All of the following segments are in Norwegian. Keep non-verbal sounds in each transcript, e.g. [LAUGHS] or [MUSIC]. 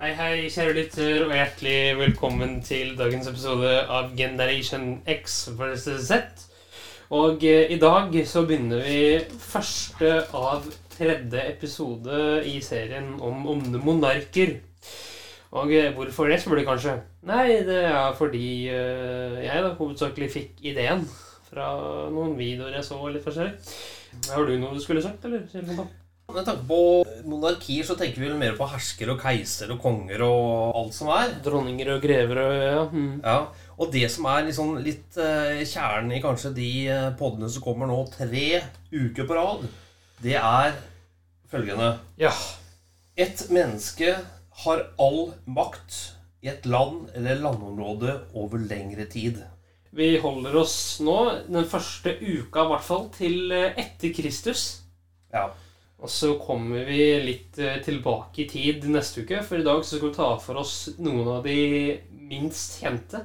Hei, hei, kjære lytter, og hjertelig velkommen til dagens episode av Generation X versus Z. Og eh, i dag så begynner vi første av tredje episode i serien om onde monarker. Og eh, hvorfor det, spør du kanskje? Nei, det er fordi eh, jeg da hovedsakelig fikk ideen fra noen videoer jeg så litt forskjellig. Har du noe du skulle sagt, eller? Kjell Med tanke på monarkier så tenker vi vel mer på hersker og keiser og konger og alt som er. Dronninger og grever og ja. Mm. Ja, Og det som er liksom litt eh, kjernen i kanskje de podene poddene som kommer nå tre uker på rad, det er følgende ja. Et menneske har all makt i et land eller landområde over lengre tid. Vi holder oss nå, den første uka i hvert fall, til eh, etter Kristus. Ja. Og så kommer vi litt eh, tilbake i tid neste uke, for i dag så skal vi ta for oss noen av de minst kjente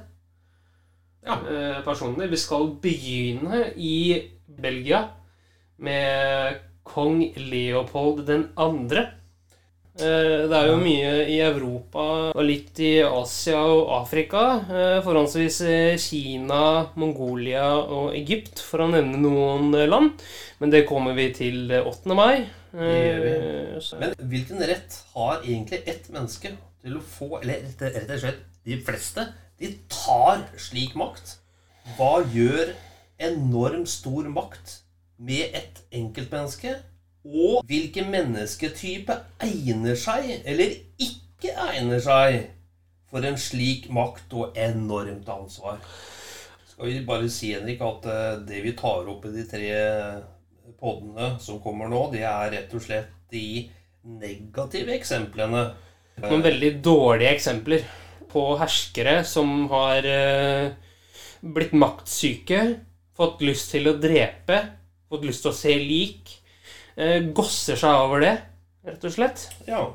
Ja. eh, personene. Vi skal begynne i Belgia med kong Leopold den andre. Eh, Det er jo mye i Europa og litt i Asia og Afrika. Forholdsvis Kina, Mongolia og Egypt, for å nevne noen land. Men det kommer vi til eh, 8. mai. Gjør Eh, Men hvilken rett har egentlig ett menneske til å få Eller rett, rett og slett de fleste. De tar slik makt. Hva gjør enormt stor makt med et enkeltmenneske? Og hvilken mennesketype egner seg, eller ikke egner seg, for en slik makt og enormt ansvar? Skal vi bare si, Henrik, at eh, det vi tar opp i de tre poddene som kommer nå, det er rett og slett de negative eksemplene. Noen veldig dårlige eksempler på herskere som har eh, blitt maktsyke, fått lyst til å drepe, fått lyst til å se lik, eh, gosser seg over det, rett og slett. Ja.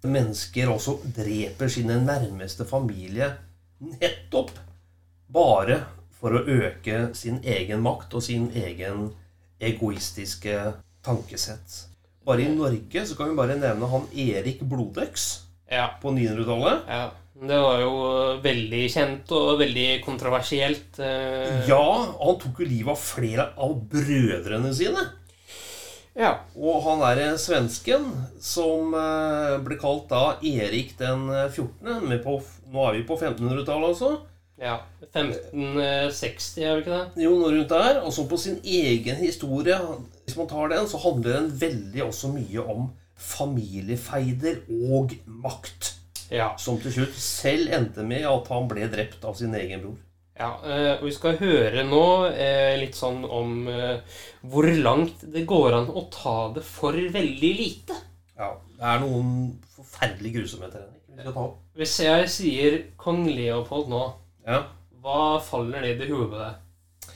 Mennesker også dreper sine nærmeste familie nettopp bare for å øke sin egen makt og sin egen egoistiske tankesett. Bare i Norge så kan vi bare nevne han Erik Blodøks Ja. på 900-tallet. ja. Det var jo veldig kjent og veldig kontroversielt. eh, Ja, han tok jo livet av flere av brødrene sine. ja. Og han derre svensken som eh, ble kalt da Erik den 14. Med på, nå er vi på 1500-tallet, altså. Ja. 1560, er det ikke det? Jo, noe rundt der. Og så på sin egen historie. Hvis man tar den, så handler den veldig også mye om familiefeider og makt. Ja. Som til slutt selv endte med at han ble drept av sin egen bror. Ja, eh, og vi skal høre nå eh, litt sånn om eh, hvor langt det går an å ta det for veldig lite. Ja, Det er noen forferdelige grusomheter Henrik. Hvis jeg sier kong Leopold nå, Ja. hva faller ned i hodet med deg?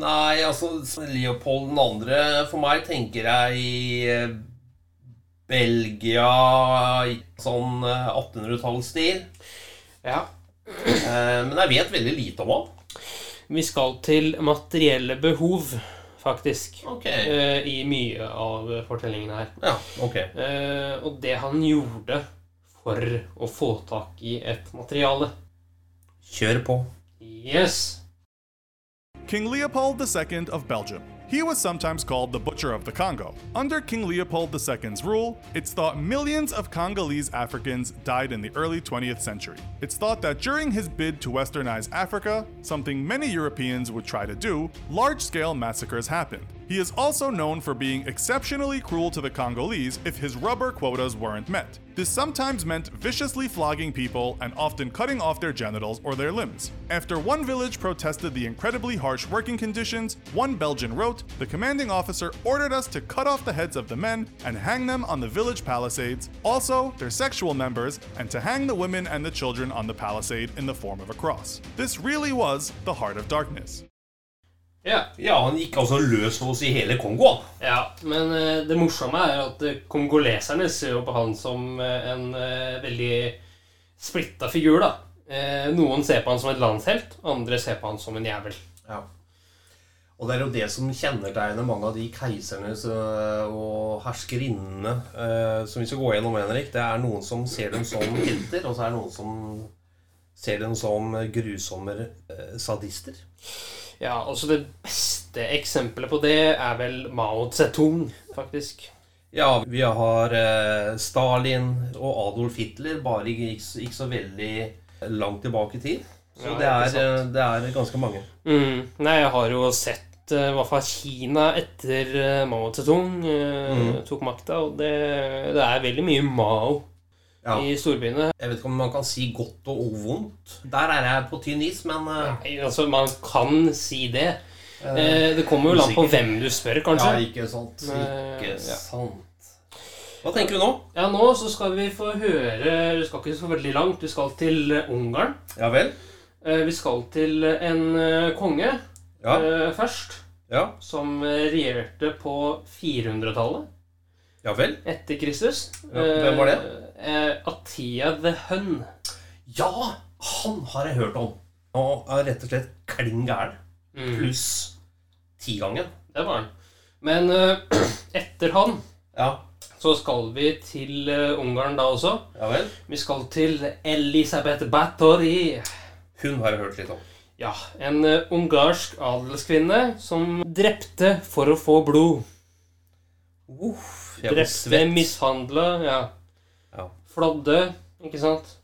Nei, altså Leopold 2. For meg tenker jeg i Belgia sånn eh, 1800-tallsstil. Ja. Eh, Men jeg vet veldig lite om han. Vi skal til materielle behov, faktisk. Ok. eh, I mye av fortellingen her. Ja, ok. Eh, Og det han gjorde for å få tak i et materiale. Kjør på. Yes! King Leopold II of Belgium. He was sometimes called the Butcher of the Congo. Under King Leopold II's rule, it's thought millions of Congolese Africans died in the early 20th century. It's thought that during his bid to westernize Africa, something many Europeans would try to do, large scale massacres happened. He is also known for being exceptionally cruel to the Congolese if his rubber quotas weren't met. This sometimes meant viciously flogging people and often cutting off their genitals or their limbs. After one village protested the incredibly harsh working conditions, one Belgian wrote, The commanding officer ordered us to cut off the heads of the men and hang them on the village palisades, also their sexual members, and to hang the women and the children on the palisade in the form of a cross. This really was the heart of darkness. Ja. Ja, han gikk altså løs på oss i hele Kongo. ja. Men uh, det morsomme er at uh, kongoleserne ser jo på han som uh, en veldig splitta figur, da. Noen ser på han som et landshelt, andre ser på han som en jævel. Ja. Og det er jo det som kjennetegner mange av de keiserne og herskerinnene som vi skal gå gjennom, Henrik. Det er noen som ser dem som helter, og så er det noen som ser dem som grusomme sadister. Ja, altså Det beste eksempelet på det er vel Mao Zedong, faktisk. Ja, vi har eh, Stalin og Adolf Hitler bare ikke, så veldig langt tilbake i tid. Så Ja, det, er, eh, det er ganske mange. Mm. Nei, jeg har jo sett eh, i hvert fall Kina etter Mao Zedong Mm. tok makta, og det, det er veldig mye Mao Ja. i storbyene. Jeg vet ikke om man kan si godt og vondt. Der er jeg på tynn is, men eh, Nei, altså, man kan si det. Eh, det kommer jo an på hvem du spør, kanskje. Ja, ikke sant. Eh, Ikke sant. Hva tenker du nå? Ja, nå så skal vi få høre Vi skal ikke så veldig langt. Vi skal til eh, Ungarn. Ja vel? Eh, Vi skal til en eh, konge Ja. eh, først, Ja, som eh, regjerte på 400-tallet ja vel? etter Kristus. Ja, hvem var det? Eh, Atia the Hun. Ja, han har jeg hørt om. Og er rett og slett klin gæren. Mm. Pluss tigangen. Det var han. Men eh, [CLEARS THROAT] etter han Ja. så skal vi til eh, Ungarn da også. ja vel? Vi skal til Elisabeth Bathory. Hun har jeg hørt litt om. Ja, en eh, ungarsk adelskvinne som drepte for å få blod. Uff, Drepte, mishandle, mishandla, ja. Ja. Flådde, ikke sant?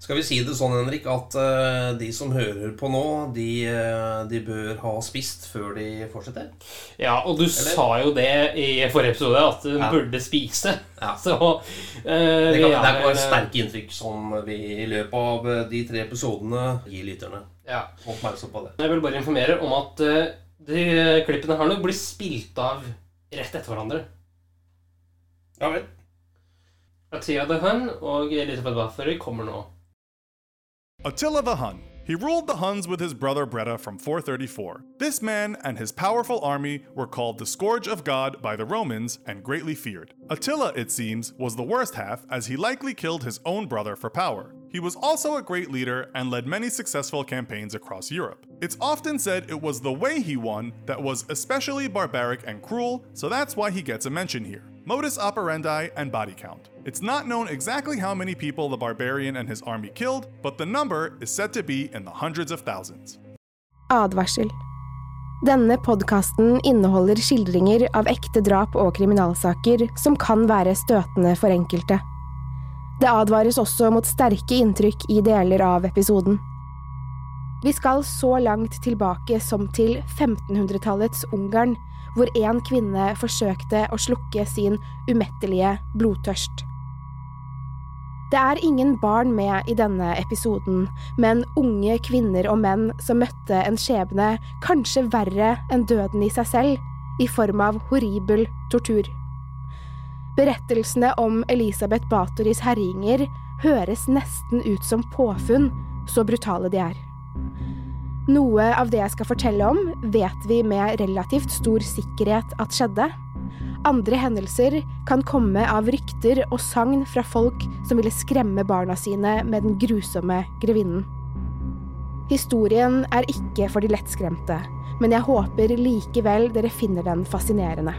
Skal vi si det sånn, Henrik, at uh, de som hører på nå, de, uh, de bør ha spist før de fortsetter? Ja, og du sa jo det i forrige episode, at de Ja. burde spise. Ja. [LAUGHS] Så uh, Det, kan, kan, det er er sterke inntrykk som vi i løpet av de tre episodene gir lytterne. Ja. Oppmerksom på det. Jeg vil bare informere om at de klippene her nå blir spilt av rett etter hverandre. Ja vel. Atia the Hun og Elisabeth Bathory kommer nå. Attila the Hun. He ruled the Huns with his brother Breda from 434. This man and his powerful army were called the Scourge of God by the Romans and greatly feared. Attila, it seems, was the worst half, as he likely killed his own brother for power. He was also a great leader and led many successful campaigns across Europe. It's often said it was the way he won that was especially barbaric and cruel, so that's why he gets a mention here. Modus operandi and body count. It's not known exactly how many people the barbarian and his army killed, but the number is said to be in the hundreds of thousands. Advarsel. Denne podkasten inneholder skildringer av ekte drap og kriminalsaker som kan være støtende for enkelte. Det advares også mot sterke inntrykk i deler av episoden. Vi skal så langt tilbake som til 1500-tallets Ungarn, hvor en kvinne forsøkte å slukke sin umettelige blodtørst. Det er ingen barn med i denne episoden, men unge kvinner og menn som møtte en skjebne kanskje verre enn døden i seg selv, i form av horribel tortur. Berettelsene om Elisabeth Batoris herjinger høres nesten ut som påfunn, så brutale de er. Noe av det jeg skal fortelle om, vet vi med relativt stor sikkerhet at skjedde. Andre hendelser kan komme av rykter og sagn fra folk som ville skremme barna sine med den grusomme grevinnen. Historien er ikke for de lettskremte, men jeg håper likevel dere finner den fascinerende.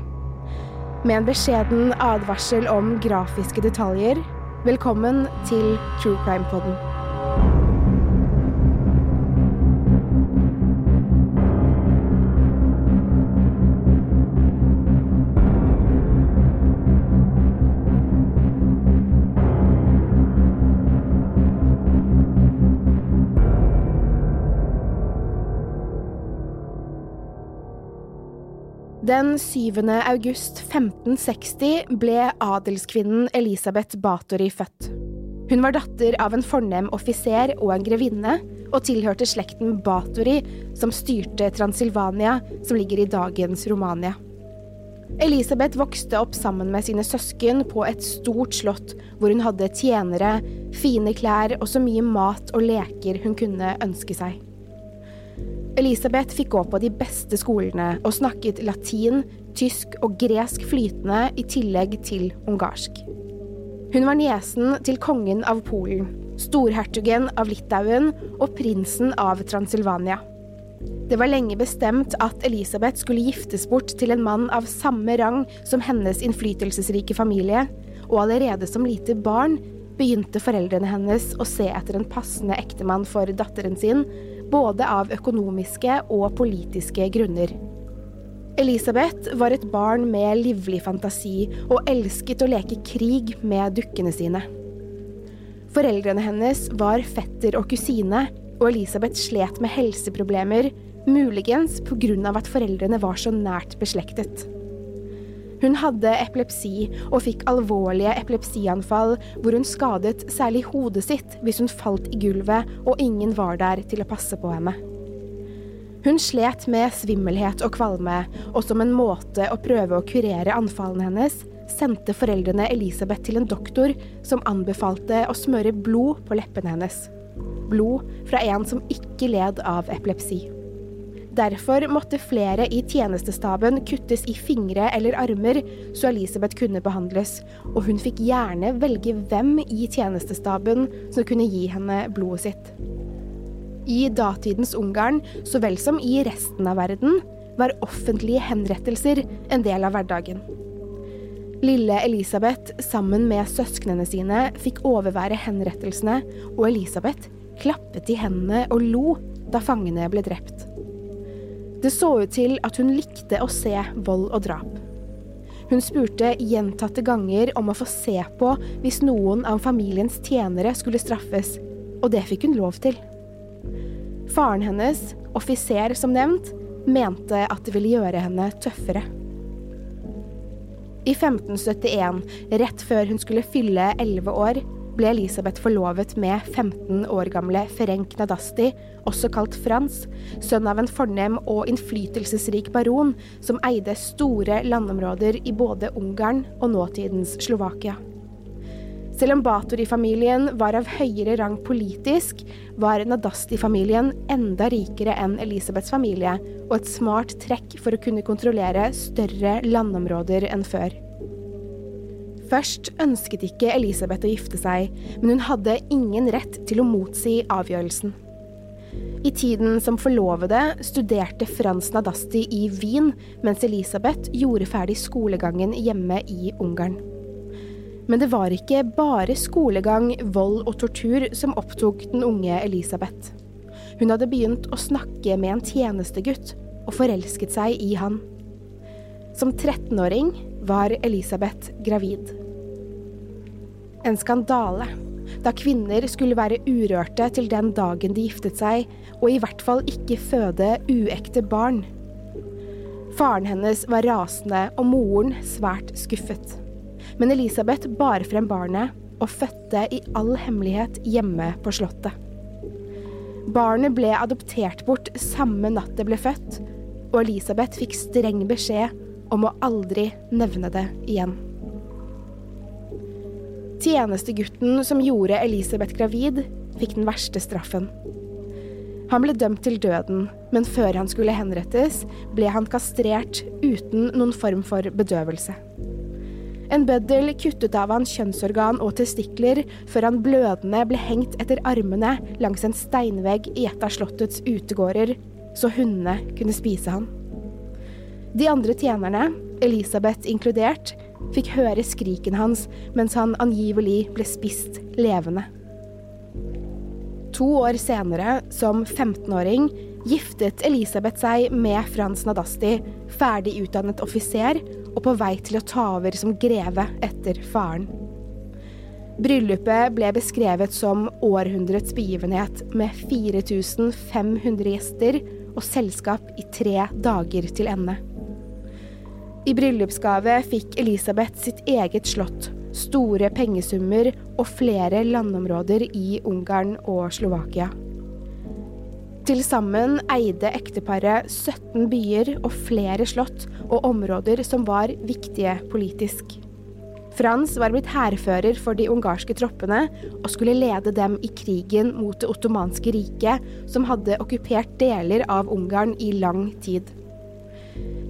Med en beskjeden advarsel om grafiske detaljer, velkommen til True Crime Podden. Den 7. august 1560 ble adelskvinnen Elisabeth Bathory født. Hun var datter av en fornem offiser og en grevinne, og tilhørte slekten Bathory, som styrte Transilvania, som ligger i dagens Romania. Elisabeth vokste opp sammen med sine søsken på et stort slott, hvor hun hadde tjenere, fine klær og så mye mat og leker hun kunne ønske seg. Elisabeth fikk gå på de beste skolene og snakket latin, tysk og gresk flytende i tillegg til ungarsk. Hun var niesen til kongen av Polen, storhertugen av Litauen og prinsen av Transilvania. Det var lenge bestemt at Elisabeth skulle giftes bort til en mann av samme rang som hennes innflytelsesrike familie, og allerede som lite barn begynte foreldrene hennes å se etter en passende ektemann for datteren sin, både av økonomiske og politiske grunner. Elisabeth var et barn med livlig fantasi og elsket å leke krig med dukkene sine. Foreldrene hennes var fetter og kusine, og Elisabeth slet med helseproblemer, muligens pga. at foreldrene var så nært beslektet. Hun hadde epilepsi og fikk alvorlige epilepsianfall hvor hun skadet særlig hodet sitt hvis hun falt i gulvet og ingen var der til å passe på henne. Hun slet med svimmelhet og kvalme, og som en måte å prøve å kurere anfallene hennes, sendte foreldrene Elisabeth til en doktor som anbefalte å smøre blod på leppene hennes. Blod fra en som ikke led av epilepsi. Derfor måtte flere i tjenestestaben kuttes i fingre eller armer så Elisabeth kunne behandles, og hun fikk gjerne velge hvem i tjenestestaben som kunne gi henne blodet sitt. I datidens Ungarn, så vel som i resten av verden, var offentlige henrettelser en del av hverdagen. Lille Elisabeth, sammen med søsknene sine, fikk overvære henrettelsene, og Elisabeth klappet i hendene og lo da fangene ble drept. Det så ut til at hun likte å se vold og drap. Hun spurte gjentatte ganger om å få se på hvis noen av familiens tjenere skulle straffes, og det fikk hun lov til. Faren hennes, offiser som nevnt, mente at det ville gjøre henne tøffere. I 1571, rett før hun skulle fylle elleve år, ble Elisabeth forlovet med 15 år gamle Ferenc Nadasti, også kalt Frans, sønn av en fornem og innflytelsesrik baron som eide store landområder i både Ungarn og nåtidens Slovakia. Selv om Batori-familien var av høyere rang politisk, var Nadasti-familien enda rikere enn Elisabeths familie, og et smart trekk for å kunne kontrollere større landområder enn før. Først ønsket ikke Elisabeth å gifte seg, men hun hadde ingen rett til å motsi avgjørelsen. I tiden som forlovede studerte Frans Nadasti i Wien, mens Elisabeth gjorde ferdig skolegangen hjemme i Ungarn. Men det var ikke bare skolegang, vold og tortur som opptok den unge Elisabeth. Hun hadde begynt å snakke med en tjenestegutt og forelsket seg i han. Som 13-åring var Elisabeth gravid. En skandale, da kvinner skulle være urørte til den dagen de giftet seg, og i hvert fall ikke føde uekte barn. Faren hennes var rasende og moren svært skuffet. Men Elisabeth bar frem barnet og fødte i all hemmelighet hjemme på slottet. Barnet ble adoptert bort samme natt det ble født, og Elisabeth fikk streng beskjed om å aldri nevne det igjen. Tjenestegutten som gjorde Elisabeth gravid, fikk den verste straffen. Han ble dømt til døden, men før han skulle henrettes, ble han kastrert uten noen form for bedøvelse. En bøddel kuttet av han kjønnsorgan og testikler før han blødende ble hengt etter armene langs en steinvegg i et av slottets utegårder, så hundene kunne spise han. De andre tjenerne, Elisabeth inkludert, fikk høre skriken hans mens han angivelig ble spist levende. To år senere, som 15-åring, giftet Elisabeth seg med Frans Nadasti, ferdig utdannet offiser og på vei til å ta over som greve etter faren. Bryllupet ble beskrevet som århundrets begivenhet, med 4500 gjester og selskap i tre dager til ende. I bryllupsgave fikk Elisabeth sitt eget slott, store pengesummer og flere landområder i Ungarn og Slovakia. Til sammen eide ekteparet 17 byer og flere slott og områder som var viktige politisk. Frans var blitt hærfører for de ungarske troppene og skulle lede dem i krigen mot det ottomanske riket, som hadde okkupert deler av Ungarn i lang tid.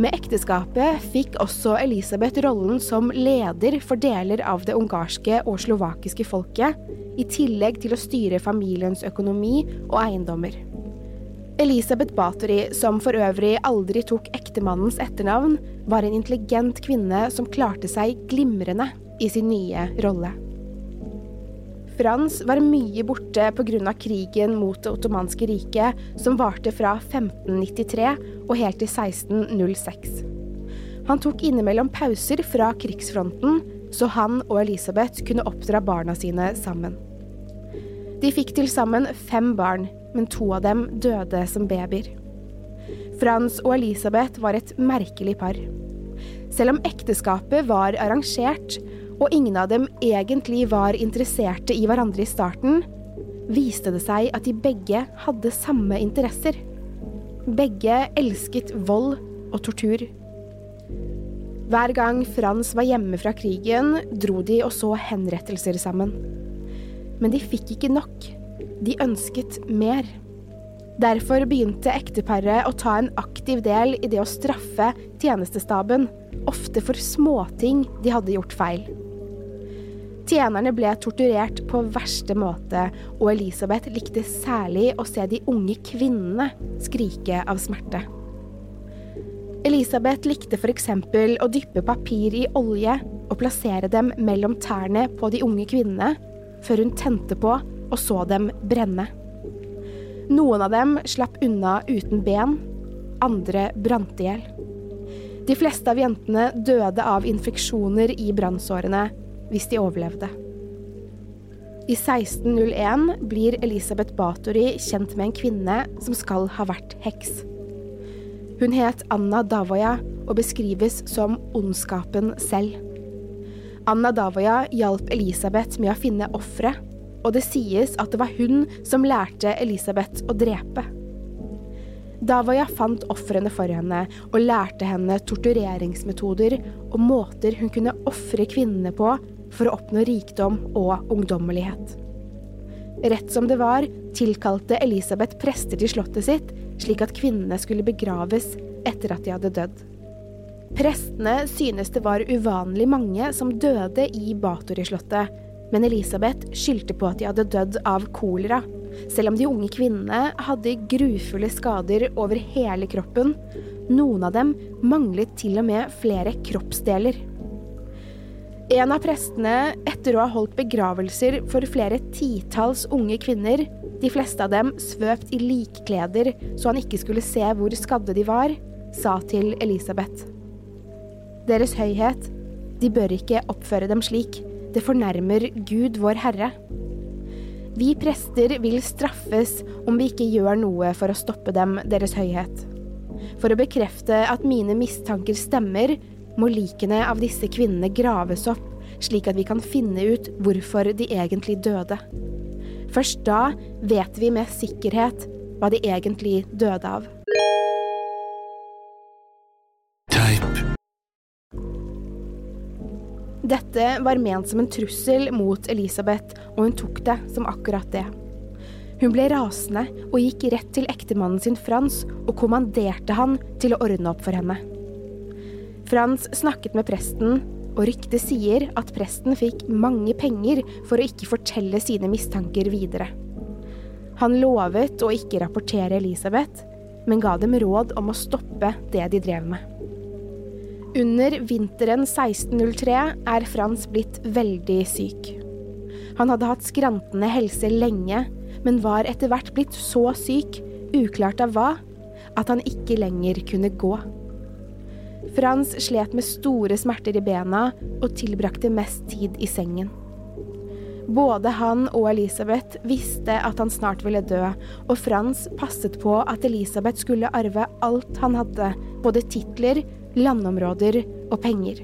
Med ekteskapet fikk også Elisabeth rollen som leder for deler av det ungarske og slovakiske folket, i tillegg til å styre familiens økonomi og eiendommer. Elisabeth Bathory, som for øvrig aldri tok ektemannens etternavn, var en intelligent kvinne som klarte seg glimrende i sin nye rolle. Frans var mye borte pga. krigen mot det ottomanske riket, som varte fra 1593 og helt til 1606. Han tok innimellom pauser fra krigsfronten, så han og Elisabeth kunne oppdra barna sine sammen. De fikk til sammen fem barn, men to av dem døde som babyer. Frans og Elisabeth var et merkelig par. Selv om ekteskapet var arrangert, og ingen av dem egentlig var interesserte i hverandre i starten, viste det seg at de begge hadde samme interesser. Begge elsket vold og tortur. Hver gang Frans var hjemme fra krigen, dro de og så henrettelser sammen. Men de fikk ikke nok. De ønsket mer. Derfor begynte ekteparet å ta en aktiv del i det å straffe tjenestestaben, ofte for småting de hadde gjort feil. Tjenerne ble torturert på verste måte, og Elisabeth likte særlig å se de unge kvinnene skrike av smerte. Elisabeth likte f.eks. å dyppe papir i olje og plassere dem mellom tærne på de unge kvinnene, før hun tente på og så dem brenne. Noen av dem slapp unna uten ben, andre brant i hjel. De fleste av jentene døde av infeksjoner i brannsårene, hvis de overlevde. I 1601 blir Elisabeth Bathory kjent med en kvinne som skal ha vært heks. Hun het Anna Davoya og beskrives som ondskapen selv. Anna Davoya hjalp Elisabeth med å finne ofre, og det sies at det var hun som lærte Elisabeth å drepe. Davoya fant ofrene for henne og lærte henne tortureringsmetoder og måter hun kunne ofre kvinnene på for å oppnå rikdom og ungdommelighet. Rett som det var, tilkalte Elisabeth prester til slottet sitt, slik at kvinnene skulle begraves etter at de hadde dødd. Prestene synes det var uvanlig mange som døde i Bathory-slottet, men Elisabeth skyldte på at de hadde dødd av kolera, selv om de unge kvinnene hadde grufulle skader over hele kroppen. Noen av dem manglet til og med flere kroppsdeler. En av prestene, etter å ha holdt begravelser for flere titalls unge kvinner, de fleste av dem svøpt i likkleder så han ikke skulle se hvor skadde de var, sa til Elisabeth. Deres høyhet, de bør ikke oppføre dem slik, det fornærmer Gud vår Herre. Vi prester vil straffes om vi ikke gjør noe for å stoppe dem, Deres høyhet. For å bekrefte at mine mistanker stemmer, må likene av disse kvinnene graves opp, slik at vi kan finne ut hvorfor de egentlig døde. Først da vet vi med sikkerhet hva de egentlig døde av. Dette var ment som en trussel mot Elisabeth, og hun tok det som akkurat det. Hun ble rasende og gikk rett til ektemannen sin Frans og kommanderte han til å ordne opp for henne. Frans snakket med presten, og ryktet sier at presten fikk mange penger for å ikke fortelle sine mistanker videre. Han lovet å ikke rapportere Elisabeth, men ga dem råd om å stoppe det de drev med. Under vinteren 1603 er Frans blitt veldig syk. Han hadde hatt skrantende helse lenge, men var etter hvert blitt så syk, uklart av hva, at han ikke lenger kunne gå. Frans slet med store smerter i bena og tilbrakte mest tid i sengen. Både han og Elisabeth visste at han snart ville dø, og Frans passet på at Elisabeth skulle arve alt han hadde, både titler, landområder og penger.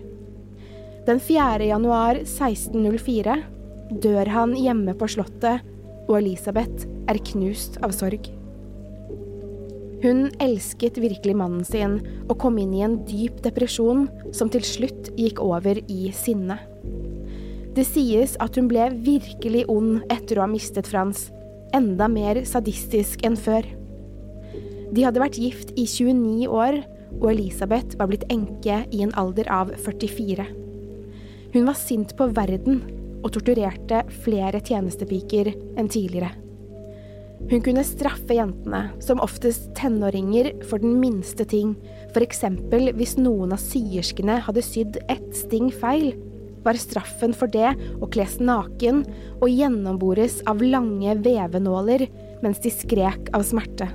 Den 4. januar 1604 dør han hjemme på slottet, og Elisabeth er knust av sorg. Hun elsket virkelig mannen sin og kom inn i en dyp depresjon som til slutt gikk over i sinne. Det sies at hun ble virkelig ond etter å ha mistet Frans, enda mer sadistisk enn før. De hadde vært gift i 29 år, og Elisabeth var blitt enke i en alder av 44. Hun var sint på verden og torturerte flere tjenestepiker enn tidligere. Hun kunne straffe jentene, som oftest tenåringer, for den minste ting, f.eks. hvis noen av syerskene hadde sydd ett sting feil, var straffen for det å kles naken og gjennombores av lange vevenåler mens de skrek av smerte.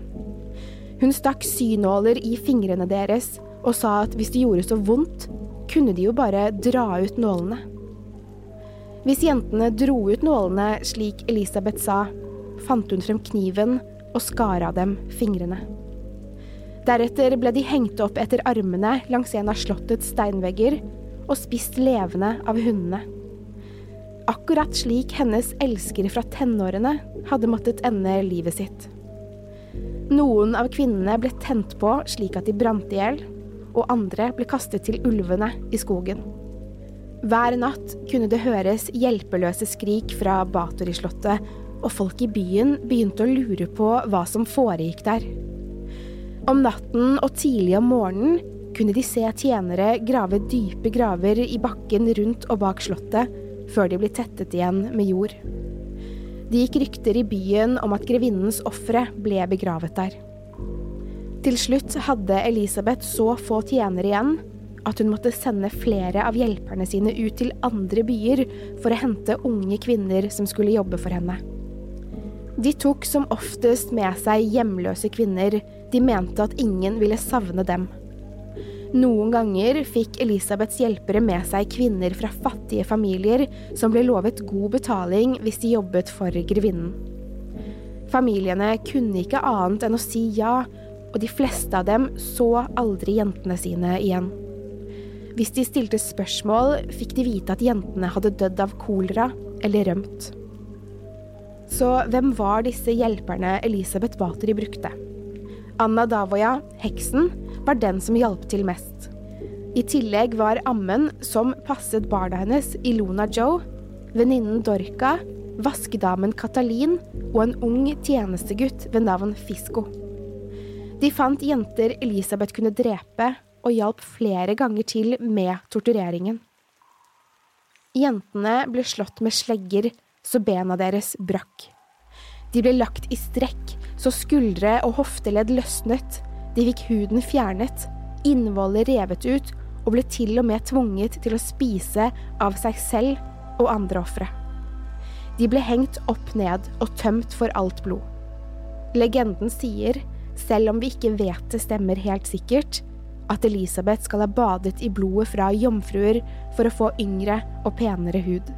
Hun stakk synåler i fingrene deres og sa at hvis det gjorde så vondt, kunne de jo bare dra ut nålene. Hvis jentene dro ut nålene slik Elisabeth sa, fant hun frem kniven og skar av dem fingrene. Deretter ble de hengt opp etter armene langs en av slottets steinvegger og spist levende av hundene. Akkurat slik hennes elskere fra tenårene hadde måttet ende livet sitt. Noen av kvinnene ble tent på slik at de brant i hjel, og andre ble kastet til ulvene i skogen. Hver natt kunne det høres hjelpeløse skrik fra Bathory-slottet, og folk i byen begynte å lure på hva som foregikk der. Om natten og tidlig om morgenen kunne de se tjenere grave dype graver i bakken rundt og bak slottet, før de ble tettet igjen med jord. Det gikk rykter i byen om at grevinnens ofre ble begravet der. Til slutt hadde Elisabeth så få tjenere igjen at hun måtte sende flere av hjelperne sine ut til andre byer for å hente unge kvinner som skulle jobbe for henne. De tok som oftest med seg hjemløse kvinner, de mente at ingen ville savne dem. Noen ganger fikk Elisabeths hjelpere med seg kvinner fra fattige familier som ble lovet god betaling hvis de jobbet for grevinnen. Familiene kunne ikke annet enn å si ja, og de fleste av dem så aldri jentene sine igjen. Hvis de stilte spørsmål, fikk de vite at jentene hadde dødd av kolera eller rømt. Så hvem var disse hjelperne Elisabeth Bathory brukte? Anna Davoya, heksen, var den som hjalp til mest. I tillegg var ammen, som passet barna hennes, Ilona Joe, venninnen Dorka, vaskedamen Katalin og en ung tjenestegutt ved navn Fisko. De fant jenter Elisabeth kunne drepe, og hjalp flere ganger til med tortureringen. Jentene ble slått med slegger så bena deres brakk. De ble lagt i strekk så skuldre og hofteledd løsnet, de fikk huden fjernet, innvollet revet ut og ble til og med tvunget til å spise av seg selv og andre ofre. De ble hengt opp ned og tømt for alt blod. Legenden sier, selv om vi ikke vet det stemmer helt sikkert, at Elisabeth skal ha badet i blodet fra jomfruer for å få yngre og penere hud.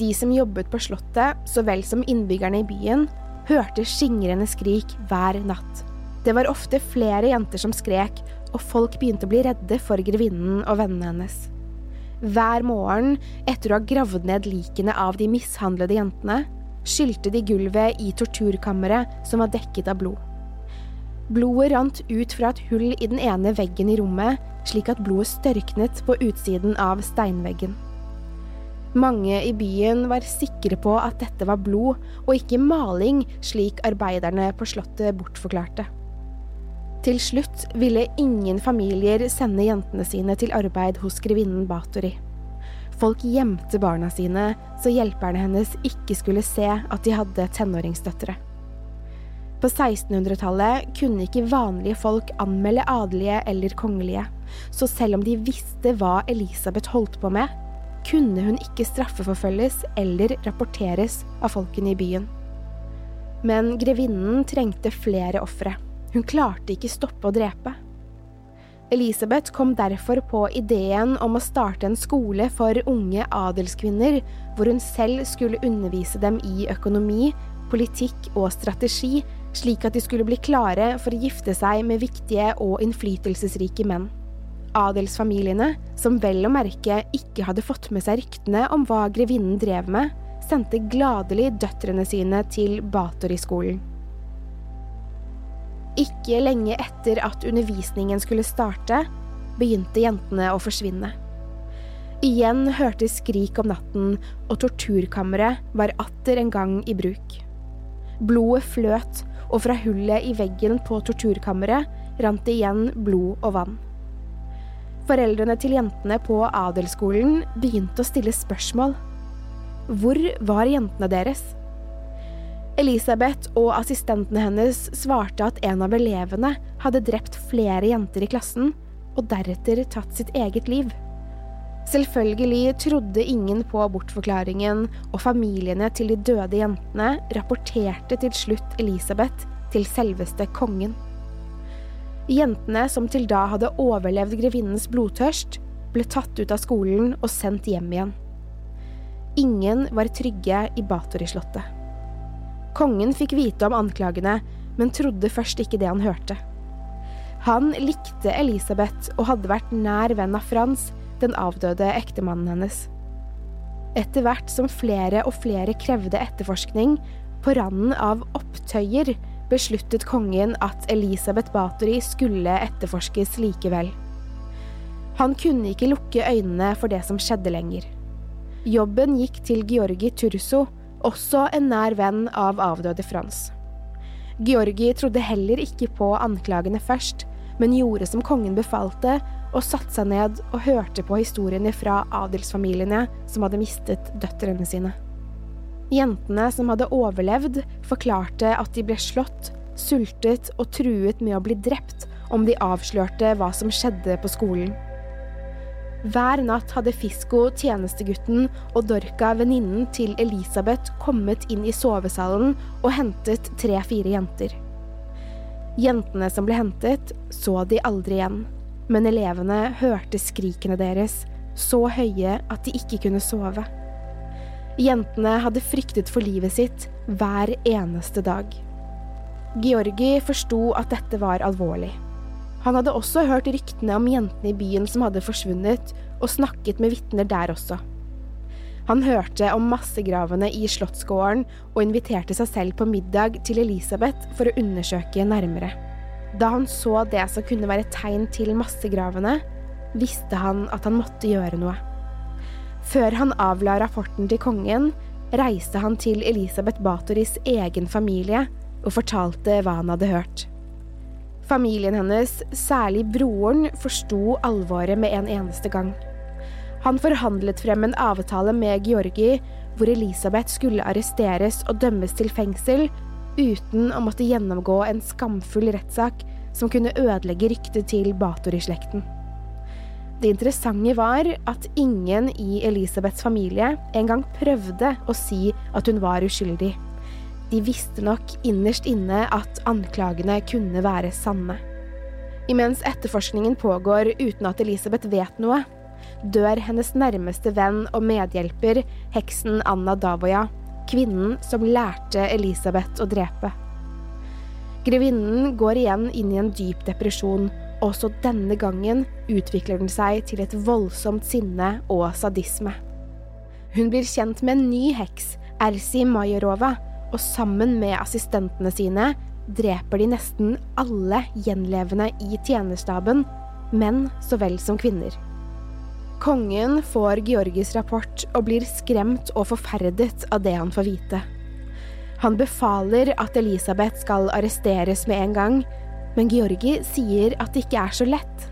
De som jobbet på slottet, så vel som innbyggerne i byen, hørte skingrende skrik hver natt. Det var ofte flere jenter som skrek, og folk begynte å bli redde for grevinnen og vennene hennes. Hver morgen, etter å ha gravd ned likene av de mishandlede jentene, skylte de gulvet i torturkammeret som var dekket av blod. Blodet rant ut fra et hull i den ene veggen i rommet, slik at blodet størknet på utsiden av steinveggen. Mange i byen var sikre på at dette var blod og ikke maling, slik arbeiderne på slottet bortforklarte. Til slutt ville ingen familier sende jentene sine til arbeid hos grevinnen Bathory. Folk gjemte barna sine, så hjelperne hennes ikke skulle se at de hadde tenåringsdøtre. På 1600-tallet kunne ikke vanlige folk anmelde adelige eller kongelige, så selv om de visste hva Elisabeth holdt på med, kunne hun ikke straffeforfølges eller rapporteres av folkene i byen. Men grevinnen trengte flere ofre. Hun klarte ikke stoppe å drepe. Elisabeth kom derfor på ideen om å starte en skole for unge adelskvinner, hvor hun selv skulle undervise dem i økonomi, politikk og strategi, slik at de skulle bli klare for å gifte seg med viktige og innflytelsesrike menn. Adelsfamiliene, som vel å merke ikke hadde fått med seg ryktene om hva grevinnen drev med, sendte gladelig døtrene sine til Bathory-skolen. Ikke lenge etter at undervisningen skulle starte, begynte jentene å forsvinne. Igjen hørtes skrik om natten, og torturkammeret var atter en gang i bruk. Blodet fløt, og fra hullet i veggen på torturkammeret rant det igjen blod og vann. Foreldrene til jentene på adelsskolen begynte å stille spørsmål. Hvor var jentene deres? Elisabeth og assistentene hennes svarte at en av elevene hadde drept flere jenter i klassen, og deretter tatt sitt eget liv. Selvfølgelig trodde ingen på bortforklaringen, og familiene til de døde jentene rapporterte til slutt Elisabeth til selveste kongen. Jentene som til da hadde overlevd grevinnens blodtørst, ble tatt ut av skolen og sendt hjem igjen. Ingen var trygge i Bathory-slottet. Kongen fikk vite om anklagene, men trodde først ikke det han hørte. Han likte Elisabeth og hadde vært nær venn av Frans, den avdøde ektemannen hennes. Etter hvert som flere og flere krevde etterforskning, på randen av opptøyer, besluttet kongen at Elisabeth Bathory skulle etterforskes likevel. Han kunne ikke lukke øynene for det som skjedde lenger. Jobben gikk til Georgi Turso, også en nær venn av avdøde Frans. Georgi trodde heller ikke på anklagene først, men gjorde som kongen befalte, og satte seg ned og hørte på historiene fra adelsfamiliene som hadde mistet døtrene sine. Jentene som hadde overlevd, forklarte at de ble slått, sultet og truet med å bli drept om de avslørte hva som skjedde på skolen. Hver natt hadde Fisko, tjenestegutten, og Dorka, venninnen til Elisabeth, kommet inn i sovesalen og hentet tre-fire jenter. Jentene som ble hentet, så de aldri igjen, men elevene hørte skrikene deres, så høye at de ikke kunne sove. Jentene hadde fryktet for livet sitt hver eneste dag. Georgi forsto at dette var alvorlig. Han hadde også hørt ryktene om jentene i byen som hadde forsvunnet, og snakket med vitner der også. Han hørte om massegravene i slottsgården og inviterte seg selv på middag til Elisabeth for å undersøke nærmere. Da han så det som kunne være tegn til massegravene, visste han at han måtte gjøre noe. Før han avla rapporten til kongen, reiste han til Elisabeth Batoris egen familie og fortalte hva han hadde hørt. Familien hennes, særlig broren, forsto alvoret med en eneste gang. Han forhandlet frem en avtale med Georgi hvor Elisabeth skulle arresteres og dømmes til fengsel uten å måtte gjennomgå en skamfull rettssak som kunne ødelegge ryktet til Bathory-slekten. Det interessante var at ingen i Elisabeths familie engang prøvde å si at hun var uskyldig. De visste nok innerst inne at anklagene kunne være sanne. Imens etterforskningen pågår uten at Elisabeth vet noe, dør hennes nærmeste venn og medhjelper, heksen Anna Davoya, kvinnen som lærte Elisabeth å drepe. Grevinnen går igjen inn i en dyp depresjon, også denne gangen utvikler den seg til et voldsomt sinne og sadisme. Hun blir kjent med en ny heks, Ersi Majerova, og sammen med assistentene sine dreper de nesten alle gjenlevende i tjenerstaben, menn så vel som kvinner. Kongen får Georgis rapport og blir skremt og forferdet av det han får vite. Han befaler at Elisabeth skal arresteres med en gang, men Georgi sier at det ikke er så lett.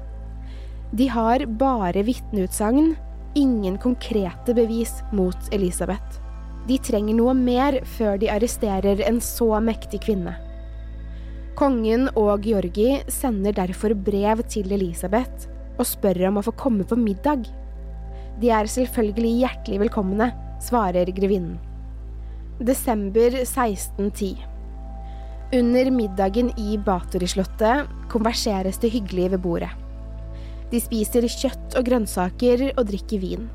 De har bare vitneutsagn, ingen konkrete bevis mot Elisabeth. De trenger noe mer før de arresterer en så mektig kvinne. Kongen og Georgi sender derfor brev til Elisabeth og spør om å få komme på middag. De er selvfølgelig hjertelig velkomne, svarer grevinnen. Desember 1610. Under middagen i Bathory-slottet konverseres det hyggelig ved bordet. De spiser kjøtt og grønnsaker og drikker vin.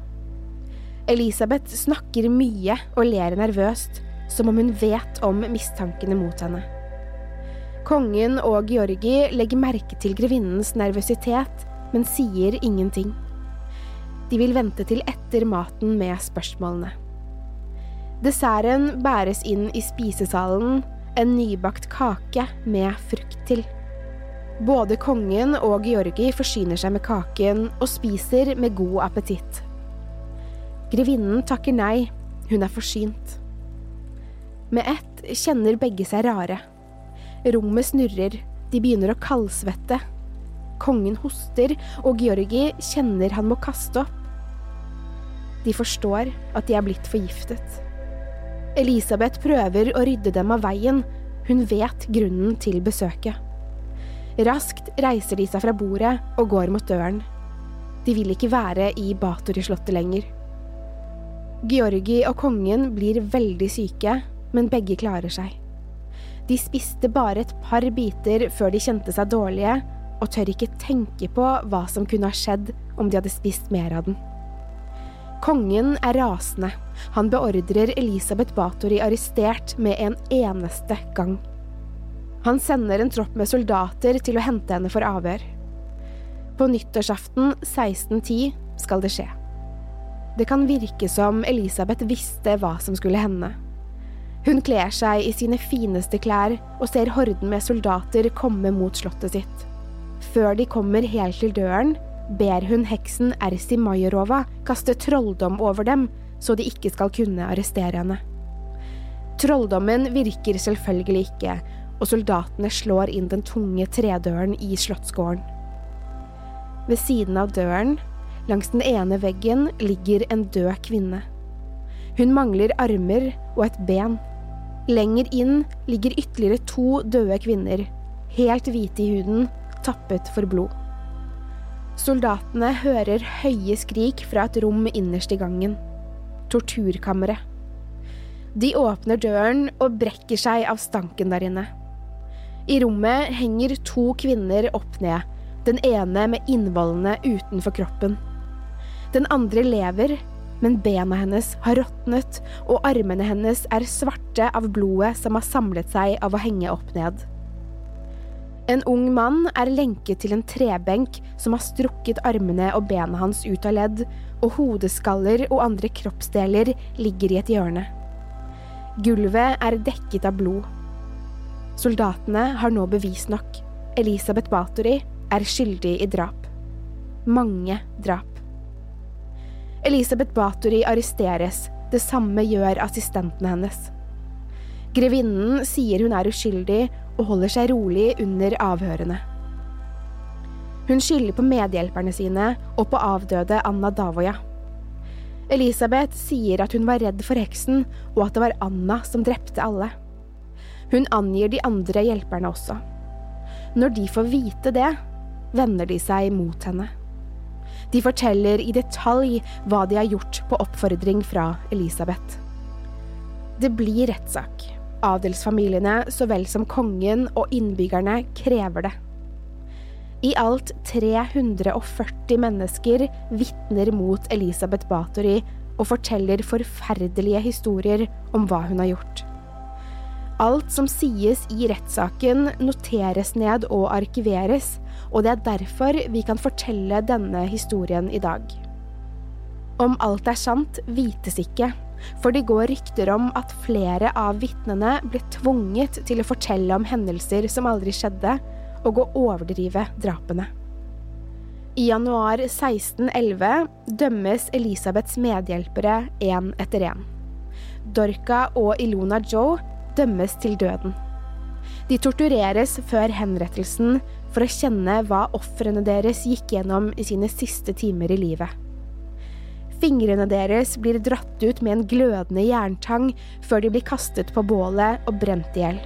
Elisabeth snakker mye og ler nervøst, som om hun vet om mistankene mot henne. Kongen og Georgi legger merke til grevinnens nervøsitet, men sier ingenting. De vil vente til etter maten med spørsmålene. Desserten bæres inn i spisesalen, en nybakt kake med frukt til. Både kongen og Georgi forsyner seg med kaken og spiser med god appetitt. Grevinnen takker nei, hun er forsynt. Med ett kjenner begge seg rare. Rommet snurrer, de begynner å kaldsvette. Kongen hoster, og Georgi kjenner han må kaste opp. De forstår at de er blitt forgiftet. Elisabeth prøver å rydde dem av veien, hun vet grunnen til besøket. Raskt reiser de seg fra bordet og går mot døren. De vil ikke være i Batori-slottet lenger. Georgi og kongen blir veldig syke, men begge klarer seg. De spiste bare et par biter før de kjente seg dårlige, og tør ikke tenke på hva som kunne ha skjedd om de hadde spist mer av den. Kongen er rasende. Han beordrer Elisabeth Bathory arrestert med en eneste gang. Han sender en tropp med soldater til å hente henne for avhør. På nyttårsaften 1610 skal det skje. Det kan virke som Elisabeth visste hva som skulle hende. Hun kler seg i sine fineste klær og ser horden med soldater komme mot slottet sitt. Før de kommer helt til døren, ber hun heksen Ersi Majorova kaste trolldom over dem, så de ikke skal kunne arrestere henne. Trolldommen virker selvfølgelig ikke, og soldatene slår inn den tunge tredøren i slottsgården. Ved siden av døren, langs den ene veggen, ligger en død kvinne. Hun mangler armer og et ben. Lenger inn ligger ytterligere to døde kvinner, helt hvite i huden, tappet for blod. Soldatene hører høye skrik fra et rom innerst i gangen. Torturkammeret. De åpner døren og brekker seg av stanken der inne. I rommet henger to kvinner opp ned, den ene med innvollene utenfor kroppen. Den andre lever, men bena hennes har råtnet, og armene hennes er svarte av blodet som har samlet seg av å henge opp ned. En ung mann er lenket til en trebenk som har strukket armene og bena hans ut av ledd, og hodeskaller og andre kroppsdeler ligger i et hjørne. Gulvet er dekket av blod. Soldatene har nå bevis nok. Elisabeth Bathory er skyldig i drap. Mange drap. Elisabeth Bathory arresteres, det samme gjør assistentene hennes. Grevinnen sier hun er uskyldig og holder seg rolig under avhørene. Hun skylder på medhjelperne sine og på avdøde Anna Davoya. Elisabeth sier at hun var redd for heksen, og at det var Anna som drepte alle. Hun angir de andre hjelperne også. Når de får vite det, vender de seg mot henne. De forteller i detalj hva de har gjort på oppfordring fra Elisabeth. Det blir rettssak. Adelsfamiliene så vel som kongen og innbyggerne krever det. I alt 340 mennesker vitner mot Elisabeth Bathory og forteller forferdelige historier om hva hun har gjort. Alt som sies i rettssaken, noteres ned og arkiveres, og det er derfor vi kan fortelle denne historien i dag. Om alt er sant, vites ikke, for det går rykter om at flere av vitnene ble tvunget til å fortelle om hendelser som aldri skjedde, og å overdrive drapene. I januar 1611 dømmes Elisabeths medhjelpere én etter én. Dorca og Ilona Joe dømmes til døden. De tortureres før henrettelsen for å kjenne hva ofrene deres gikk gjennom i sine siste timer i livet. Fingrene deres blir dratt ut med en glødende jerntang før de blir kastet på bålet og brent i hjel.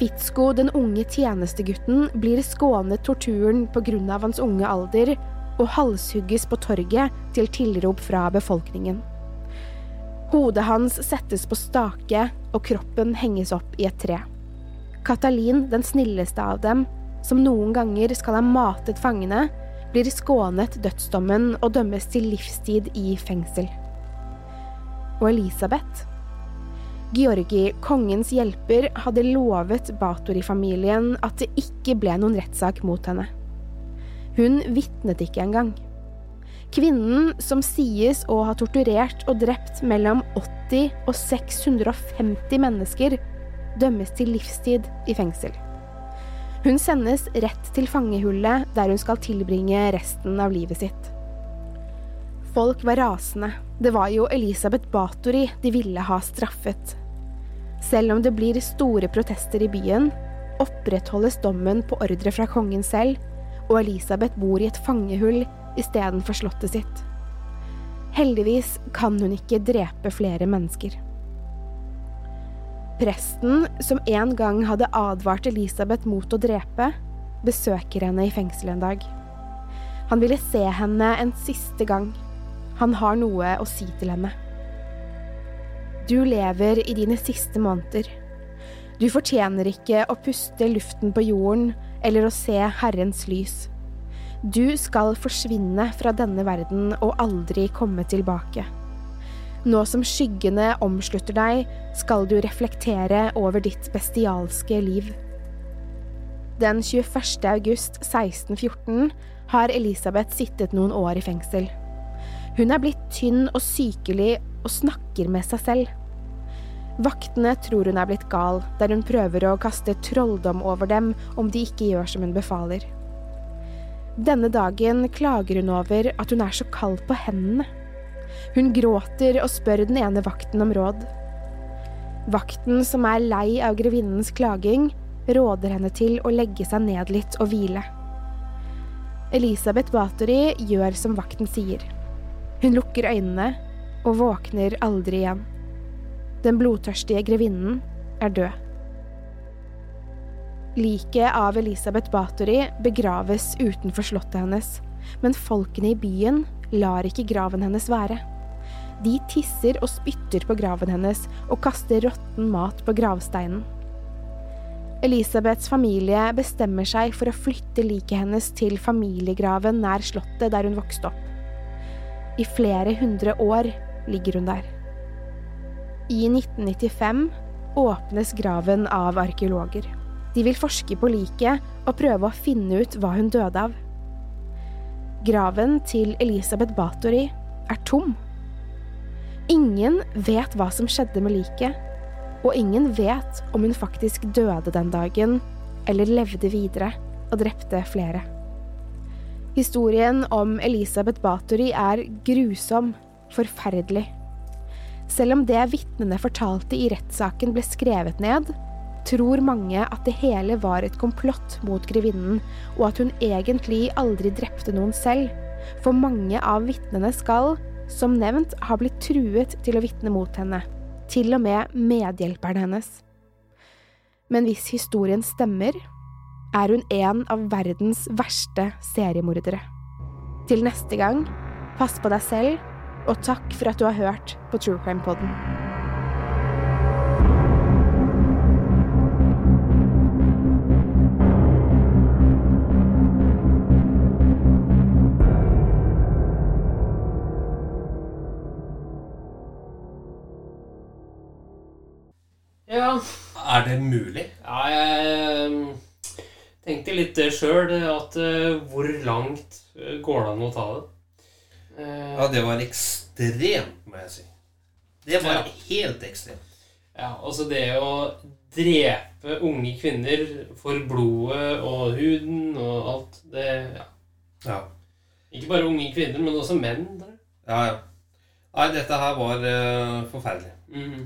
Fitzko, den unge tjenestegutten, blir skånet torturen av hans unge alder og halshugges på torget til tilrop fra befolkningen. Hodet hans settes på stake, og kroppen henges opp i et tre. Katalin, den snilleste av dem, som noen ganger skal ha matet fangene, blir skånet dødsdommen og dømmes til livstid i fengsel. Og Elisabeth? Georgi, kongens hjelper, hadde lovet Batori-familien at det ikke ble noen rettssak mot henne. Hun vitnet ikke engang. Kvinnen som sies å ha torturert og drept mellom 80 og 650 mennesker, dømmes til livstid i fengsel. Hun sendes rett til fangehullet der hun skal tilbringe resten av livet sitt. Folk var rasende. Det var jo Elisabeth Bathory de ville ha straffet. Selv om det blir store protester i byen, opprettholdes dommen på ordre fra kongen selv, og Elisabeth bor i et fangehull istedenfor slottet sitt. Heldigvis kan hun ikke drepe flere mennesker. Presten, som en gang hadde advart Elisabeth mot å drepe, besøker henne i fengselet en dag. Han ville se henne en siste gang. Han har noe å si til henne. Du lever i dine siste måneder. Du fortjener ikke å puste luften på jorden eller å se Herrens lys. Du skal forsvinne fra denne verden og aldri komme tilbake. Nå som skyggene omslutter deg, skal du reflektere over ditt bestialske liv. Den 21. august 1614 har Elisabeth sittet noen år i fengsel. Hun er blitt tynn og sykelig og snakker med seg selv. Vaktene tror hun er blitt gal, der hun prøver å kaste trolldom over dem om de ikke gjør som hun befaler. Denne dagen klager hun over at hun er så kald på hendene. Hun gråter og spør den ene vakten om råd. Vakten, som er lei av grevinnens klaging, råder henne til å legge seg ned litt og hvile. Elisabeth Bathory gjør som vakten sier. Hun lukker øynene og våkner aldri igjen. Den blodtørstige grevinnen er død. Liket av Elisabeth Bathory begraves utenfor slottet hennes, men folkene i byen lar ikke graven hennes være. De tisser og spytter på graven hennes og kaster råtten mat på gravsteinen. Elisabeths familie bestemmer seg for å flytte liket hennes til familiegraven nær slottet der hun vokste opp. I flere hundre år ligger hun der. I 1995 åpnes graven av arkeologer. De vil forske på liket og prøve å finne ut hva hun døde av. Graven til Elisabeth Bathory er tom. Ingen vet hva som skjedde med liket, og ingen vet om hun faktisk døde den dagen eller levde videre og drepte flere. Historien om Elisabeth Bathory er grusom, forferdelig. Selv om det vitnene fortalte i rettssaken ble skrevet ned, tror mange at det hele var et komplott mot grevinnen, og at hun egentlig aldri drepte noen selv, for mange av vitnene skal, som nevnt, ha blitt truet til å vitne mot henne, til og med medhjelperen hennes. Men hvis historien stemmer, er hun en av verdens verste seriemordere. Til neste gang, pass på deg selv, og takk for at du har hørt på True Crime Podden. Er det mulig? ja jeg ehm, tenkte litt det sjøl, at eh, hvor langt eh, går det an å ta det? Eh, Ja, det var ekstremt, må jeg si. Det var Ja. helt ekstremt. Ja, altså det å drepe unge kvinner for blodet og huden og alt det ja. Ja. Ikke bare unge kvinner, men også menn. Der. Ja, ja. Nei, dette her var uh, forferdelig. Mhm.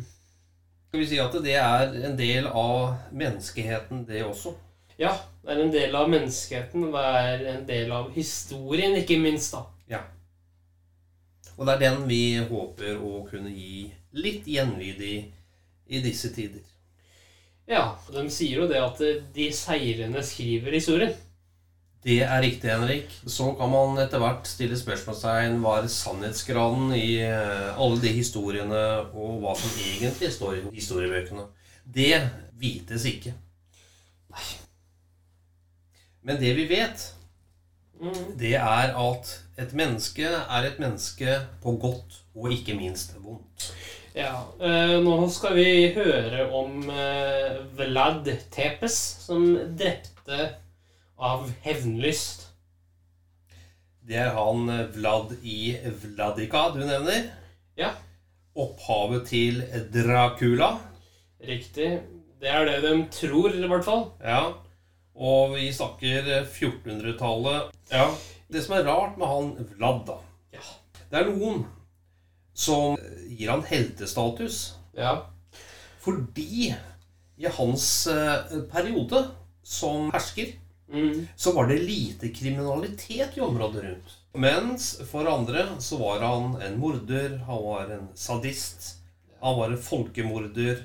Skal vi si at det er en del av menneskeheten, det også? Ja, det er en del av menneskeheten. Det er en del av historien, ikke minst. da. Ja. Og det er den vi håper å kunne gi litt gjenlyd i i disse tider. Ja, De sier jo det at de seirende skriver historien. Det er riktig, Henrik. Så kan man etter hvert stille spørsmålstegn hva er sannhetsgraden i eh, alle de historiene, og hva som egentlig står i historiebøkene. Det vites ikke. Nei. Men det vi vet, Mhm. det er at et menneske er et menneske på godt og ikke minst vondt. Ja, eh, Nå skal vi høre om eh, Vlad Tepes, som drepte av hevnlyst. Det er han eh, Vlad i Vladika du nevner. Ja, Opphavet til Dracula. riktig. Det er det de tror, i hvert fall. Ja. Og vi snakker 1400-tallet. Ja. Det som er rart med han Vlad, da Ja. Det er noen som gir han heltestatus Ja. fordi i hans eh, periode som hersker Mm. så var det lite kriminalitet i området rundt. Mens for andre så var han en morder, han var en sadist, han var en folkemorder,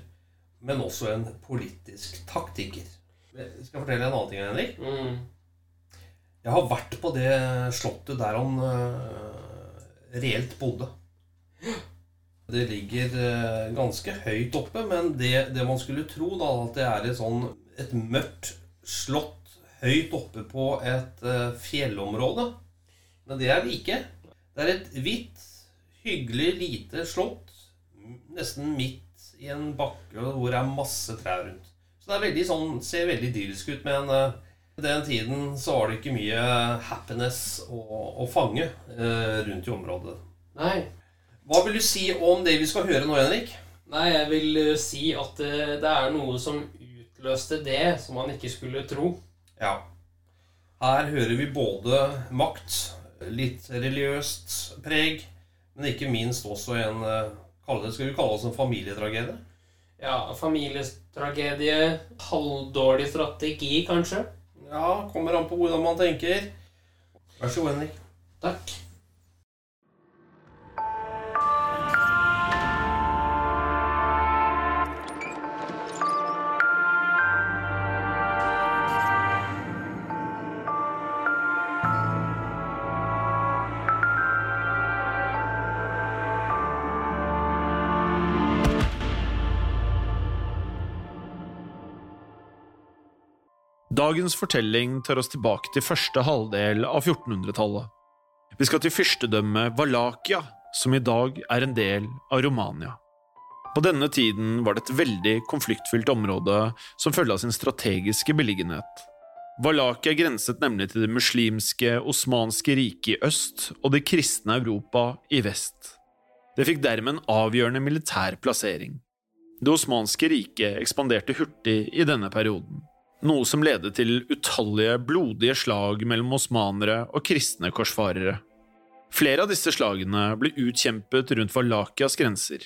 men også en politisk taktiker. Jeg skal fortelle en annen ting, Henrik. Mm. Jeg har vært på det slottet der han uh, reelt bodde. Det ligger uh, ganske høyt oppe, men det, det man skulle tro, da, at det er et sånn et mørkt slott høyt oppe på et øh, fjellområde. Men det er vi ikke. Det er et hvitt, hyggelig, lite slott nesten midt i en bakke hvor det er masse trær rundt. Så det er veldig sånn, ser veldig idyllisk ut, men på den tiden så var det ikke mye happiness å, å fange eh, rundt i området. Nei. Hva vil du si om det vi skal høre nå, Henrik? Nei, jeg vil eh, si at det er noe som utløste det som man ikke skulle tro. Ja. Her hører vi både makt, litt religiøst preg, men ikke minst også en eh, det, Skal vi kalle oss en familietragedie? Ja, familietragedie, halvdårlig strategi, kanskje. Ja, kommer an på hvordan man tenker. Vær så god, Henrik. Takk. Dagens fortelling tar oss tilbake til første halvdel av 1400-tallet. Vi skal til fyrstedømmet Valakia, som i dag er en del av Romania. På denne tiden var det et veldig konfliktfylt område som følge av sin strategiske beliggenhet. Valakia grenset nemlig til det muslimske osmanske riket i øst og det kristne Europa i vest. Det fikk dermed en avgjørende militær plassering. Det osmanske riket ekspanderte hurtig i denne perioden noe som ledet til utallige blodige slag mellom osmanere og kristne korsfarere. Flere av disse slagene ble utkjempet rundt Valakias grenser.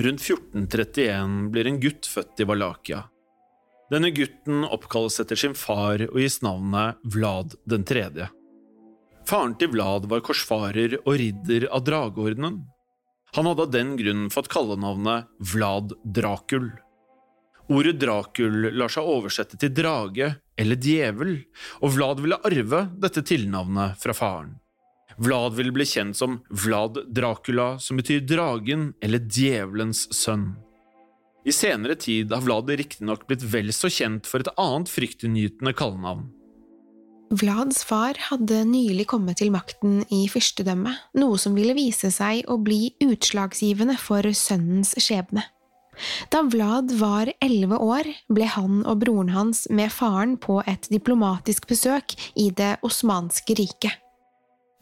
Rundt 1431 blir en gutt født i Valakia. Denne gutten oppkalles etter sin far og gis navnet Vlad den tredje. Faren til Vlad var korsfarer og ridder av drageordenen. Han hadde av den grunn fått kallenavnet Vlad Dracul. Ordet Dracul lar seg oversette til drage eller djevel, og Vlad ville arve dette tilnavnet fra faren. Vlad ville bli kjent som Vlad Dracula, som betyr dragen eller djevelens sønn. I senere tid har Vlad riktignok blitt vel så kjent for et annet fryktinngytende kallenavn. Vlads far hadde nylig kommet til makten i fyrstedømmet, noe som ville vise seg å bli utslagsgivende for sønnens skjebne. Da Vlad var elleve år, ble han og broren hans med faren på et diplomatisk besøk i det osmanske riket.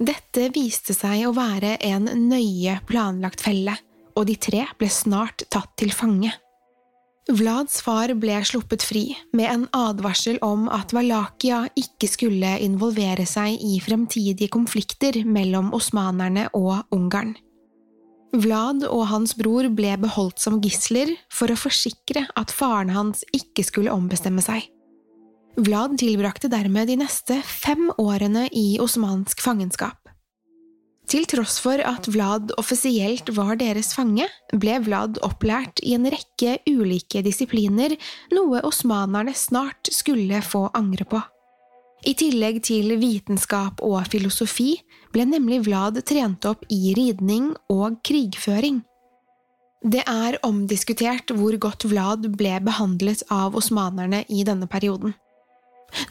Dette viste seg å være en nøye planlagt felle, og de tre ble snart tatt til fange. Vlads far ble sluppet fri, med en advarsel om at Valakia ikke skulle involvere seg i fremtidige konflikter mellom osmanerne og Ungarn. Vlad og hans bror ble beholdt som gisler for å forsikre at faren hans ikke skulle ombestemme seg. Vlad tilbrakte dermed de neste fem årene i osmansk fangenskap. Til tross for at Vlad offisielt var deres fange, ble Vlad opplært i en rekke ulike disipliner, noe osmanerne snart skulle få angre på. I tillegg til vitenskap og filosofi ble nemlig Vlad trent opp i ridning og krigføring. Det er omdiskutert hvor godt Vlad ble behandlet av osmanerne i denne perioden.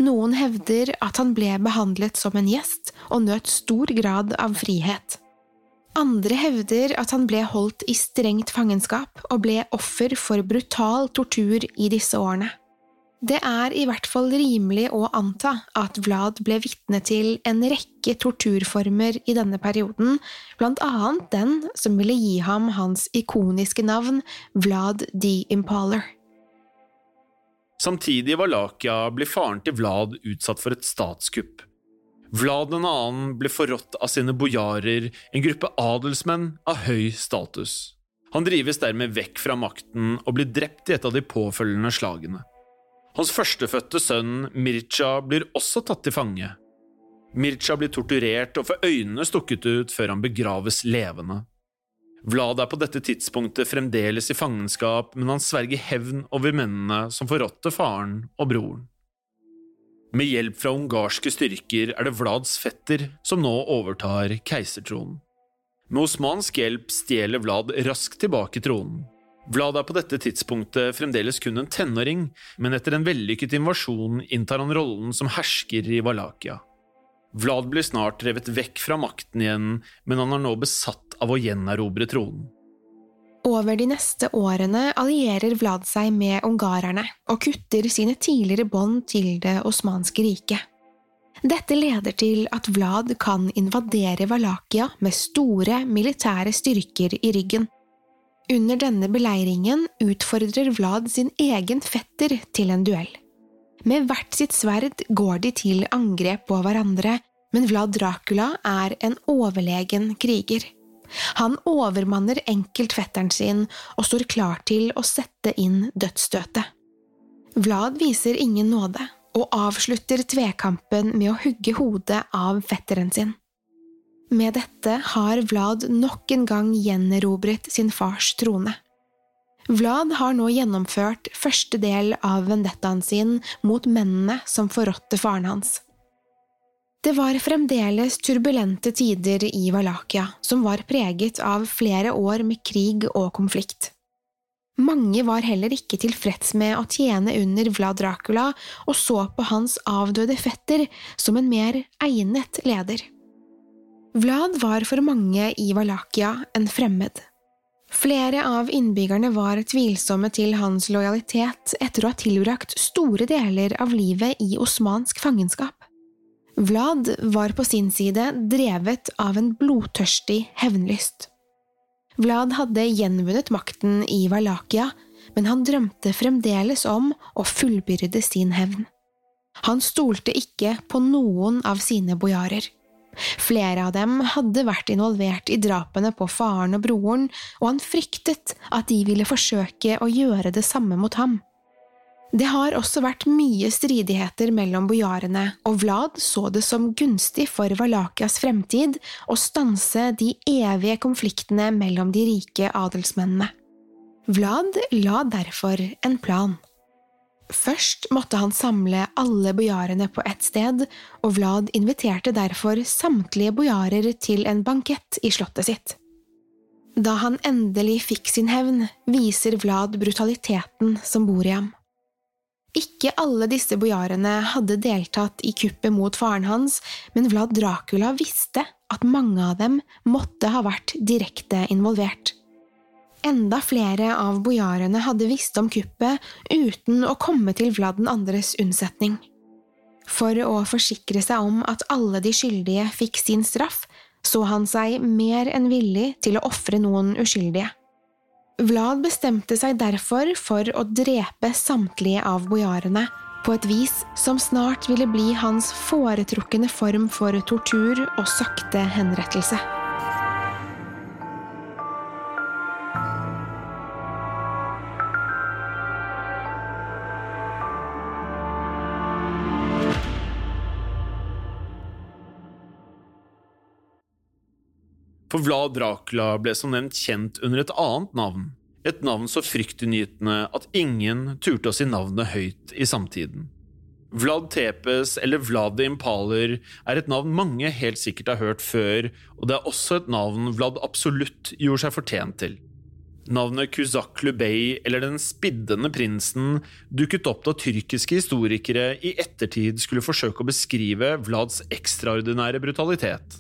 Noen hevder at han ble behandlet som en gjest og nøt stor grad av frihet. Andre hevder at han ble holdt i strengt fangenskap og ble offer for brutal tortur i disse årene. Det er i hvert fall rimelig å anta at Vlad ble vitne til en rekke torturformer i denne perioden, blant annet den som ville gi ham hans ikoniske navn Vlad the Impaler. Samtidig i Valakia ble faren til Vlad utsatt for et statskupp. Vlad 2. ble forrådt av sine bojarer, en gruppe adelsmenn av høy status. Han drives dermed vekk fra makten og blir drept i et av de påfølgende slagene. Hans førstefødte sønn Mircha blir også tatt til fange. Mircha blir torturert og får øynene stukket ut før han begraves levende. Vlad er på dette tidspunktet fremdeles i fangenskap, men han sverger hevn over mennene som forrådte faren og broren. Med hjelp fra ungarske styrker er det Vlads fetter som nå overtar keisertronen. Med osmansk hjelp stjeler Vlad raskt tilbake tronen. Vlad er på dette tidspunktet fremdeles kun en tenåring, men etter en vellykket invasjon inntar han rollen som hersker i Valakia. Vlad blir snart revet vekk fra makten igjen, men han er nå besatt av å gjenerobre tronen. Over de neste årene allierer Vlad seg med ungarerne og kutter sine tidligere bånd til det osmanske riket. Dette leder til at Vlad kan invadere Valakia med store militære styrker i ryggen. Under denne beleiringen utfordrer Vlad sin egen fetter til en duell. Med hvert sitt sverd går de til angrep på hverandre, men Vlad Dracula er en overlegen kriger. Han overmanner enkelt fetteren sin og står klar til å sette inn dødsstøtet. Vlad viser ingen nåde og avslutter tvekampen med å hugge hodet av fetteren sin. Med dette har Vlad nok en gang gjenerobret sin fars trone. Vlad har nå gjennomført første del av vendettaen sin mot mennene som forrådte faren hans. Det var fremdeles turbulente tider i Valakia, som var preget av flere år med krig og konflikt. Mange var heller ikke tilfreds med å tjene under Vlad Dracula og så på hans avdøde fetter som en mer egnet leder. Vlad var for mange i Valakia en fremmed. Flere av innbyggerne var tvilsomme til hans lojalitet etter å ha tilbrakt store deler av livet i osmansk fangenskap. Vlad var på sin side drevet av en blodtørstig hevnlyst. Vlad hadde gjenvunnet makten i Valakia, men han drømte fremdeles om å fullbyrde sin hevn. Han stolte ikke på noen av sine bojarer. Flere av dem hadde vært involvert i drapene på faren og broren, og han fryktet at de ville forsøke å gjøre det samme mot ham. Det har også vært mye stridigheter mellom bojarene, og Vlad så det som gunstig for Valakias fremtid å stanse de evige konfliktene mellom de rike adelsmennene. Vlad la derfor en plan. Først måtte han samle alle bojarene på ett sted, og Vlad inviterte derfor samtlige bojarer til en bankett i slottet sitt. Da han endelig fikk sin hevn, viser Vlad brutaliteten som bor i ham. Ikke alle disse bojarene hadde deltatt i kuppet mot faren hans, men Vlad Dracula visste at mange av dem måtte ha vært direkte involvert. Enda flere av bojarene hadde visst om kuppet uten å komme til Vlad den andres unnsetning. For å forsikre seg om at alle de skyldige fikk sin straff, så han seg mer enn villig til å ofre noen uskyldige. Vlad bestemte seg derfor for å drepe samtlige av bojarene, på et vis som snart ville bli hans foretrukne form for tortur og sakte henrettelse. For Vlad Dracula ble som nevnt kjent under et annet navn, et navn så fryktinngytende at ingen turte å si navnet høyt i samtiden. Vlad Tepes eller Vlad the Impaler er et navn mange helt sikkert har hørt før, og det er også et navn Vlad absolutt gjorde seg fortjent til. Navnet Kuzak Lubey eller Den spiddende prinsen dukket opp da tyrkiske historikere i ettertid skulle forsøke å beskrive Vlads ekstraordinære brutalitet.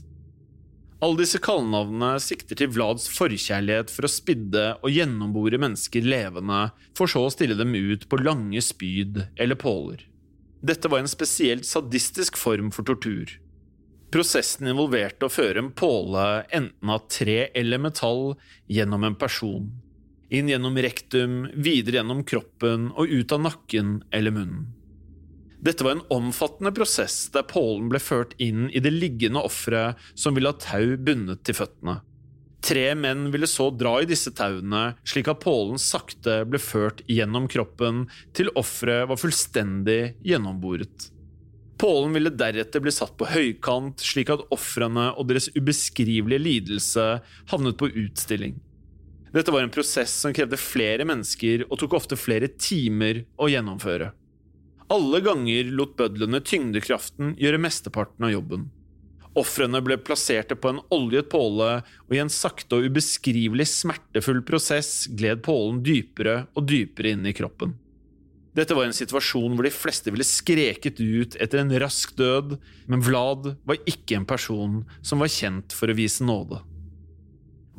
Alle disse kallenavnene sikter til Vlads forkjærlighet for å spidde og gjennombore mennesker levende, for så å stille dem ut på lange spyd eller påler. Dette var en spesielt sadistisk form for tortur. Prosessen involverte å føre en påle enten av tre eller metall gjennom en person. Inn gjennom rektum, videre gjennom kroppen og ut av nakken eller munnen. Dette var en omfattende prosess der pålen ble ført inn i det liggende offeret som ville ha tau bundet til føttene. Tre menn ville så dra i disse tauene, slik at pålen sakte ble ført gjennom kroppen til offeret var fullstendig gjennomboret. Pålen ville deretter bli satt på høykant, slik at ofrene og deres ubeskrivelige lidelse havnet på utstilling. Dette var en prosess som krevde flere mennesker og tok ofte flere timer å gjennomføre. Alle ganger lot bødlene tyngdekraften gjøre mesteparten av jobben. Ofrene ble plasserte på en oljet påle, og i en sakte og ubeskrivelig smertefull prosess gled pålen dypere og dypere inn i kroppen. Dette var en situasjon hvor de fleste ville skreket ut etter en rask død, men Vlad var ikke en person som var kjent for å vise nåde.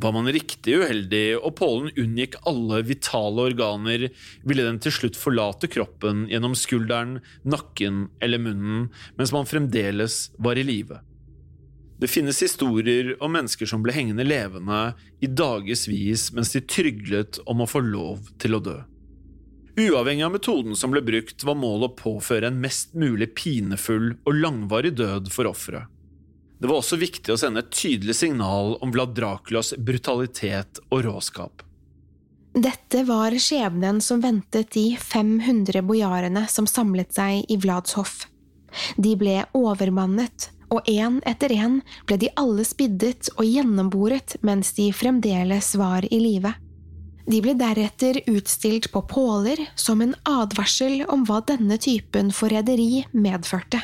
Var man riktig uheldig og pålen unngikk alle vitale organer, ville den til slutt forlate kroppen gjennom skulderen, nakken eller munnen mens man fremdeles var i live. Det finnes historier om mennesker som ble hengende levende i dagevis mens de tryglet om å få lov til å dø. Uavhengig av metoden som ble brukt, var målet å påføre en mest mulig pinefull og langvarig død for offeret. Det var også viktig å sende et tydelig signal om Vlad Draculas brutalitet og råskap. Dette var skjebnen som ventet de 500 bojarene som samlet seg i Vlads hoff. De ble overmannet, og én etter én ble de alle spiddet og gjennomboret mens de fremdeles var i live. De ble deretter utstilt på påler som en advarsel om hva denne typen forræderi medførte.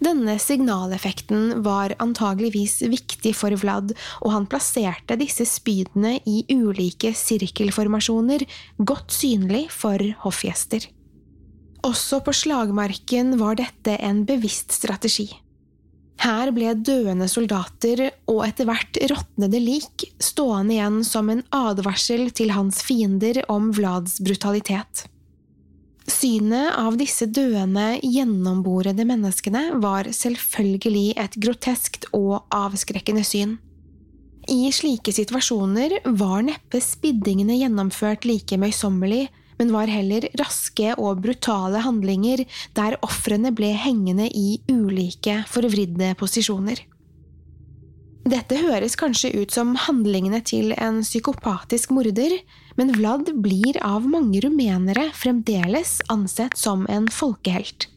Denne signaleffekten var antageligvis viktig for Vlad, og han plasserte disse spydene i ulike sirkelformasjoner, godt synlig for hoffgjester. Også på slagmarken var dette en bevisst strategi. Her ble døende soldater og etter hvert råtnede lik stående igjen som en advarsel til hans fiender om Vlads brutalitet. Synet av disse døende, gjennomborede menneskene var selvfølgelig et groteskt og avskrekkende syn. I slike situasjoner var neppe spiddingene gjennomført like møysommelig, men var heller raske og brutale handlinger der ofrene ble hengende i ulike forvridde posisjoner. Dette høres kanskje ut som handlingene til en psykopatisk morder, men Vlad blir av mange rumenere fremdeles ansett som en folkehelt.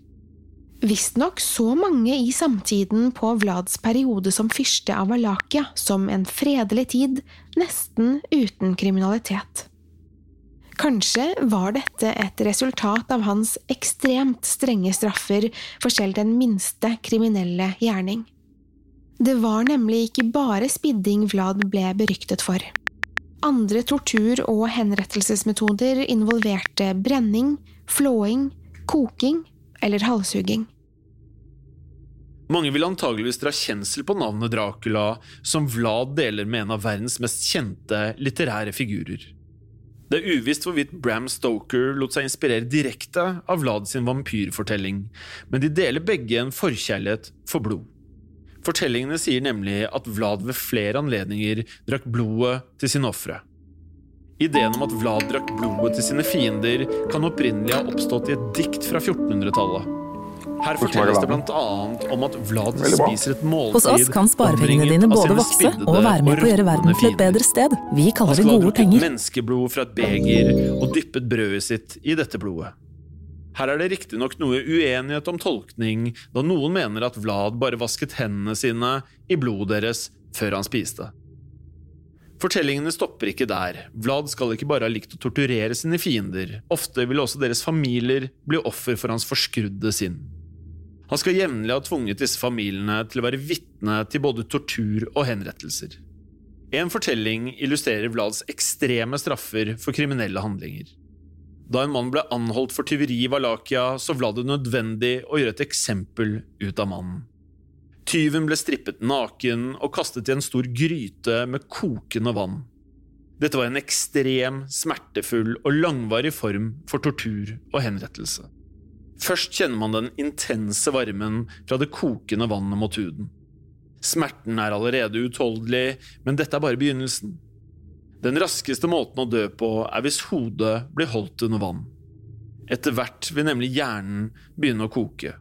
Visstnok så mange i samtiden på Vlads periode som fyrste av Valakia som en fredelig tid, nesten uten kriminalitet. Kanskje var dette et resultat av hans ekstremt strenge straffer for selv den minste kriminelle gjerning. Det var nemlig ikke bare spidding Vlad ble beryktet for. Andre tortur- og henrettelsesmetoder involverte brenning, flåing, koking eller halshugging. Mange vil antageligvis dra kjensel på navnet Dracula, som Vlad deler med en av verdens mest kjente litterære figurer. Det er uvisst hvorvidt Bram Stoker lot seg inspirere direkte av Vlad sin vampyrfortelling, men de deler begge en forkjærlighet for blod. Fortellingene sier nemlig at Vlad ved flere anledninger drakk blodet til sine ofre. Ideen om at Vlad drakk blodet til sine fiender, kan opprinnelig ha oppstått i et dikt fra 1400-tallet. Her fortelles det bl.a. om at Vlad spiser et måltid Hos oss kan sparepengene dine både vokse og være med på å gjøre verden til et bedre sted. Vi kaller det gode penger. Han skal ha menneskeblod fra et beger og dyppet brødet sitt i dette blodet. Her er det riktignok noe uenighet om tolkning, da noen mener at Vlad bare vasket hendene sine i blodet deres før han spiste. Fortellingene stopper ikke der. Vlad skal ikke bare ha likt å torturere sine fiender, ofte vil også deres familier bli offer for hans forskrudde sinn. Han skal jevnlig ha tvunget disse familiene til å være vitne til både tortur og henrettelser. En fortelling illustrerer Vlads ekstreme straffer for kriminelle handlinger. Da en mann ble anholdt for tyveri i Valakia, så Vlad det nødvendig å gjøre et eksempel ut av mannen. Tyven ble strippet naken og kastet i en stor gryte med kokende vann. Dette var en ekstrem, smertefull og langvarig form for tortur og henrettelse. Først kjenner man den intense varmen fra det kokende vannet mot huden. Smerten er allerede utholdelig, men dette er bare begynnelsen. Den raskeste måten å dø på er hvis hodet blir holdt under vann. Etter hvert vil nemlig hjernen begynne å koke.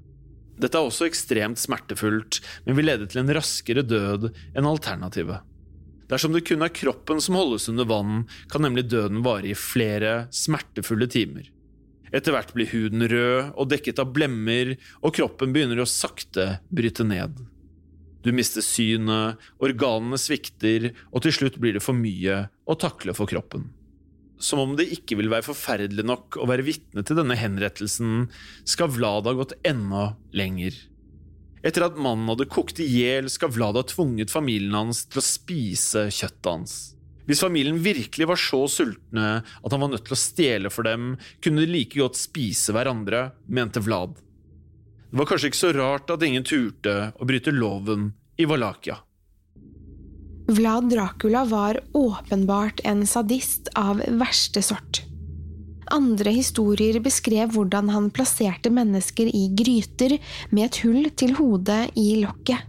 Dette er også ekstremt smertefullt, men vil lede til en raskere død enn alternativet. Dersom det kun er kroppen som holdes under vann, kan nemlig døden vare i flere smertefulle timer. Etter hvert blir huden rød og dekket av blemmer, og kroppen begynner å sakte bryte ned. Du mister synet, organene svikter, og til slutt blir det for mye å takle for kroppen. Som om det ikke vil være forferdelig nok å være vitne til denne henrettelsen, skal Vlad ha gått enda lenger. Etter at mannen hadde kokt i hjel, skal Vlad ha tvunget familien hans til å spise kjøttet hans. Hvis familien virkelig var så sultne at han var nødt til å stjele for dem, kunne de like godt spise hverandre, mente Vlad. Det var kanskje ikke så rart at ingen turte å bryte loven i Valakia. Vlad Dracula var åpenbart en sadist av verste sort. Andre historier beskrev hvordan han plasserte mennesker i gryter med et hull til hodet i lokket.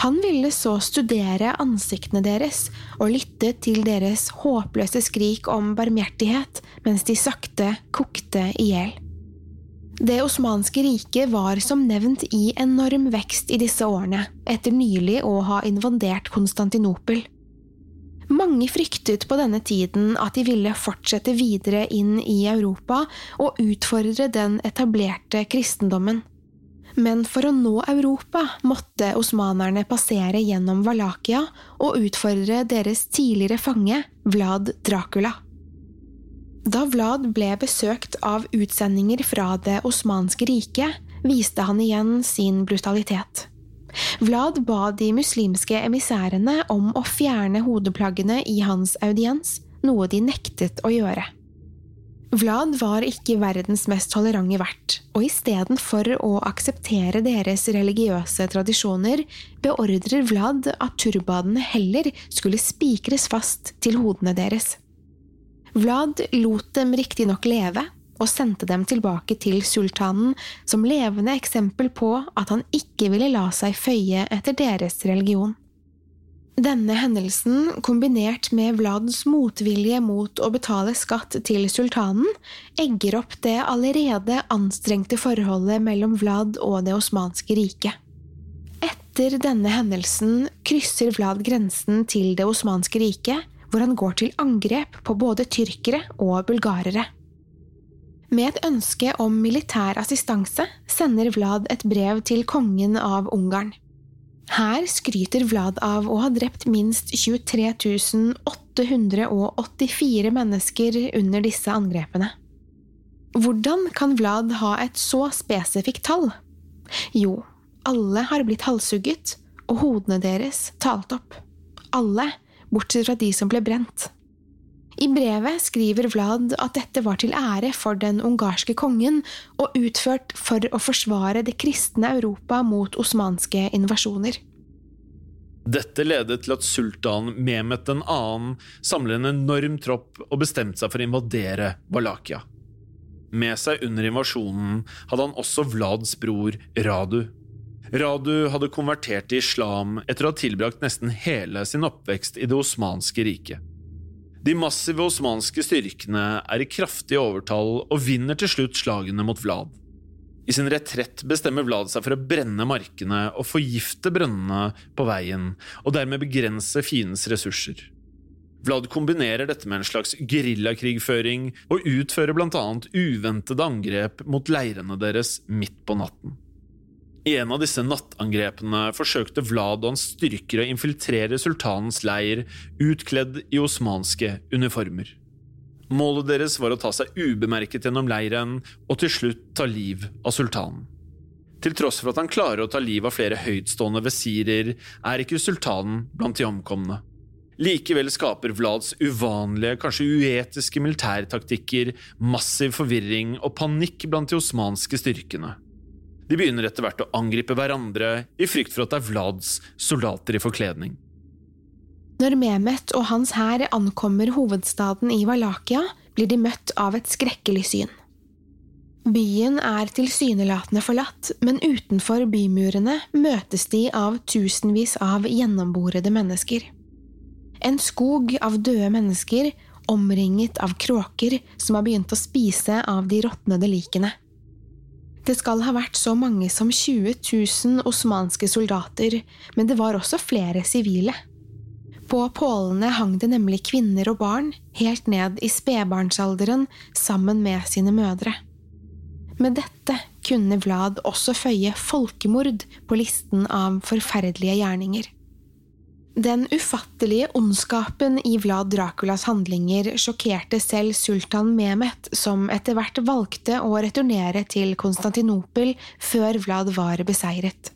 Han ville så studere ansiktene deres og lytte til deres håpløse skrik om barmhjertighet mens de sakte kokte i hjel. Det osmanske riket var som nevnt i enorm vekst i disse årene, etter nylig å ha invadert Konstantinopel. Mange fryktet på denne tiden at de ville fortsette videre inn i Europa og utfordre den etablerte kristendommen. Men for å nå Europa måtte osmanerne passere gjennom Valakia og utfordre deres tidligere fange, Vlad Dracula. Da Vlad ble besøkt av utsendinger fra Det osmanske riket, viste han igjen sin brutalitet. Vlad ba de muslimske emissærene om å fjerne hodeplaggene i hans audiens, noe de nektet å gjøre. Vlad var ikke verdens mest tolerante vert, og istedenfor å akseptere deres religiøse tradisjoner, beordrer Vlad at turbadene heller skulle spikres fast til hodene deres. Vlad lot dem riktignok leve, og sendte dem tilbake til sultanen som levende eksempel på at han ikke ville la seg føye etter deres religion. Denne hendelsen, kombinert med Vlads motvilje mot å betale skatt til sultanen, egger opp det allerede anstrengte forholdet mellom Vlad og det osmanske riket. Etter denne hendelsen krysser Vlad grensen til det osmanske riket, hvor han går til angrep på både tyrkere og bulgarere. Med et ønske om militær assistanse sender Vlad et brev til kongen av Ungarn. Her skryter Vlad av å ha drept minst 23 884 mennesker under disse angrepene. Hvordan kan Vlad ha et så spesifikt tall? Jo, alle har blitt halshugget, og hodene deres talt opp. Alle bortsett fra de som ble brent. I brevet skriver Vlad at dette var til ære for den ungarske kongen og utført for å forsvare det kristne Europa mot osmanske invasjoner. Dette ledet til at sultan Mehmet 2. samlet en enorm tropp og bestemte seg for å invadere Valakia. Med seg under invasjonen hadde han også Vlads bror Radu. Radu hadde konvertert til islam etter å ha tilbrakt nesten hele sin oppvekst i det osmanske riket. De massive osmanske styrkene er i kraftig overtall og vinner til slutt slagene mot Vlad. I sin retrett bestemmer Vlad seg for å brenne markene og forgifte brønnene på veien, og dermed begrense fiendens ressurser. Vlad kombinerer dette med en slags geriljakrigføring og utfører annet uventede angrep mot leirene deres midt på natten. I en av disse nattangrepene forsøkte Vlad og hans styrker å infiltrere sultanens leir utkledd i osmanske uniformer. Målet deres var å ta seg ubemerket gjennom leiren og til slutt ta liv av sultanen. Til tross for at han klarer å ta liv av flere høytstående visirer, er ikke sultanen blant de omkomne. Likevel skaper Vlads uvanlige, kanskje uetiske militærtaktikker massiv forvirring og panikk blant de osmanske styrkene. De begynner etter hvert å angripe hverandre i frykt for at det er Vlads soldater i forkledning. Når Mehmet og hans hær ankommer hovedstaden i Valakia, blir de møtt av et skrekkelig syn. Byen er tilsynelatende forlatt, men utenfor bymurene møtes de av tusenvis av gjennomborede mennesker. En skog av døde mennesker omringet av kråker som har begynt å spise av de råtnede likene. Det skal ha vært så mange som 20 000 osmanske soldater, men det var også flere sivile. På pålene hang det nemlig kvinner og barn, helt ned i spedbarnsalderen, sammen med sine mødre. Med dette kunne Vlad også føye folkemord på listen av forferdelige gjerninger. Den ufattelige ondskapen i Vlad Draculas handlinger sjokkerte selv sultan Mehmet, som etter hvert valgte å returnere til Konstantinopel før Vlad var beseiret.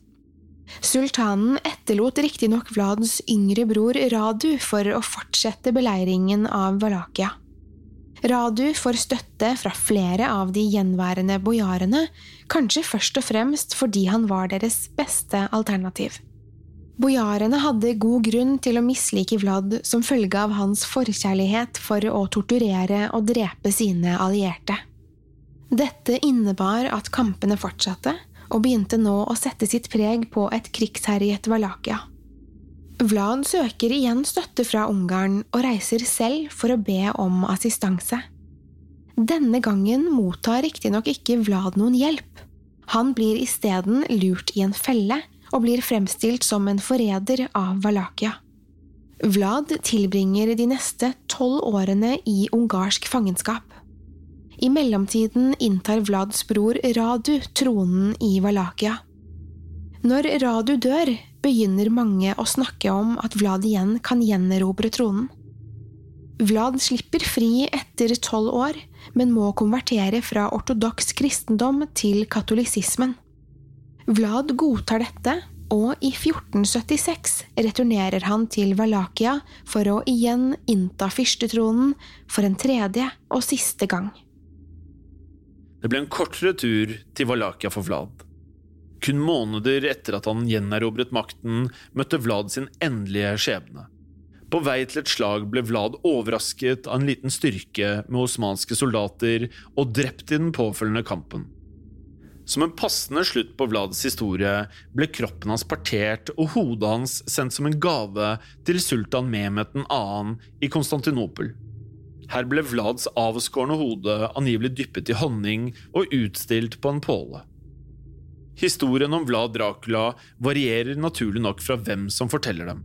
Sultanen etterlot riktignok Vlads yngre bror Radu for å fortsette beleiringen av Valakia. Radu får støtte fra flere av de gjenværende bojarene, kanskje først og fremst fordi han var deres beste alternativ. Bojarene hadde god grunn til å mislike Vlad som følge av hans forkjærlighet for å torturere og drepe sine allierte. Dette innebar at kampene fortsatte, og begynte nå å sette sitt preg på et krigsherjet Valakia. Vlad søker igjen støtte fra Ungarn og reiser selv for å be om assistanse. Denne gangen mottar riktignok ikke Vlad noen hjelp. Han blir isteden lurt i en felle og blir fremstilt som en forræder av Valakia. Vlad tilbringer de neste tolv årene i ungarsk fangenskap. I mellomtiden inntar Vlads bror Radu tronen i Valakia. Når Radu dør, begynner mange å snakke om at Vlad igjen kan gjenerobre tronen. Vlad slipper fri etter tolv år, men må konvertere fra ortodoks kristendom til katolisismen. Vlad godtar dette, og i 1476 returnerer han til Valakia for å igjen innta fyrstetronen for en tredje og siste gang. Det ble en kortere tur til Valakia for Vlad. Kun måneder etter at han gjenerobret makten, møtte Vlad sin endelige skjebne. På vei til et slag ble Vlad overrasket av en liten styrke med osmanske soldater og drept i den påfølgende kampen. Som en passende slutt på Vlads historie ble kroppen hans partert og hodet hans sendt som en gave til sultan Mehmet 2. i Konstantinopel. Her ble Vlads avskårne hode angivelig dyppet i honning og utstilt på en påle. Historien om Vlad Dracula varierer naturlig nok fra hvem som forteller dem.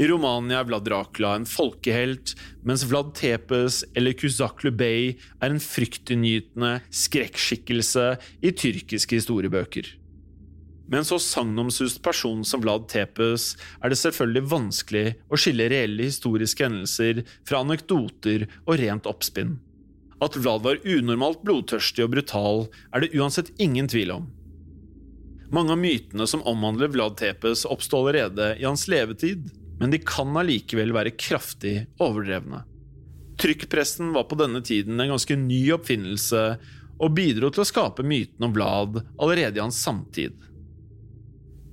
I Romania er Vlad Dracula en folkehelt, mens Vlad Tepes eller Kuzaklu Bey er en fryktinngytende skrekkskikkelse i tyrkiske historiebøker. Med en så sagnomsust person som Vlad Tepes er det selvfølgelig vanskelig å skille reelle historiske hendelser fra anekdoter og rent oppspinn. At Vlad var unormalt blodtørstig og brutal, er det uansett ingen tvil om. Mange av mytene som omhandler Vlad Tepes, oppsto allerede i hans levetid, men de kan allikevel være kraftig overdrevne. Trykkpressen var på denne tiden en ganske ny oppfinnelse og bidro til å skape myten om Vlad allerede i hans samtid.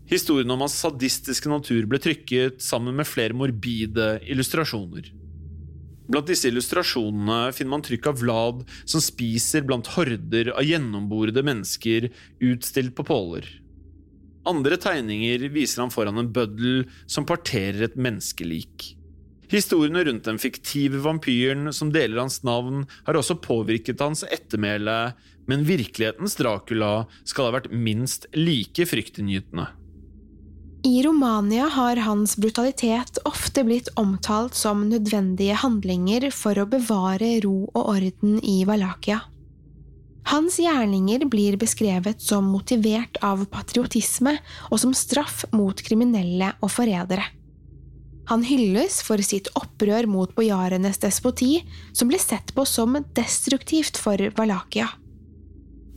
Historien om hans sadistiske natur ble trykket sammen med flere morbide illustrasjoner. Blant disse illustrasjonene finner man trykk av Vlad som spiser blant horder av gjennomborede mennesker utstilt på påler. Andre tegninger viser han foran en bøddel som parterer et menneskelik. Historiene rundt den fiktive vampyren som deler hans navn, har også påvirket hans ettermæle, men virkelighetens Dracula skal ha vært minst like fryktinngytende. I Romania har hans brutalitet ofte blitt omtalt som nødvendige handlinger for å bevare ro og orden i Valakia. Hans gjerninger blir beskrevet som motivert av patriotisme og som straff mot kriminelle og forrædere. Han hylles for sitt opprør mot bojarenes despoti, som ble sett på som destruktivt for Valakia.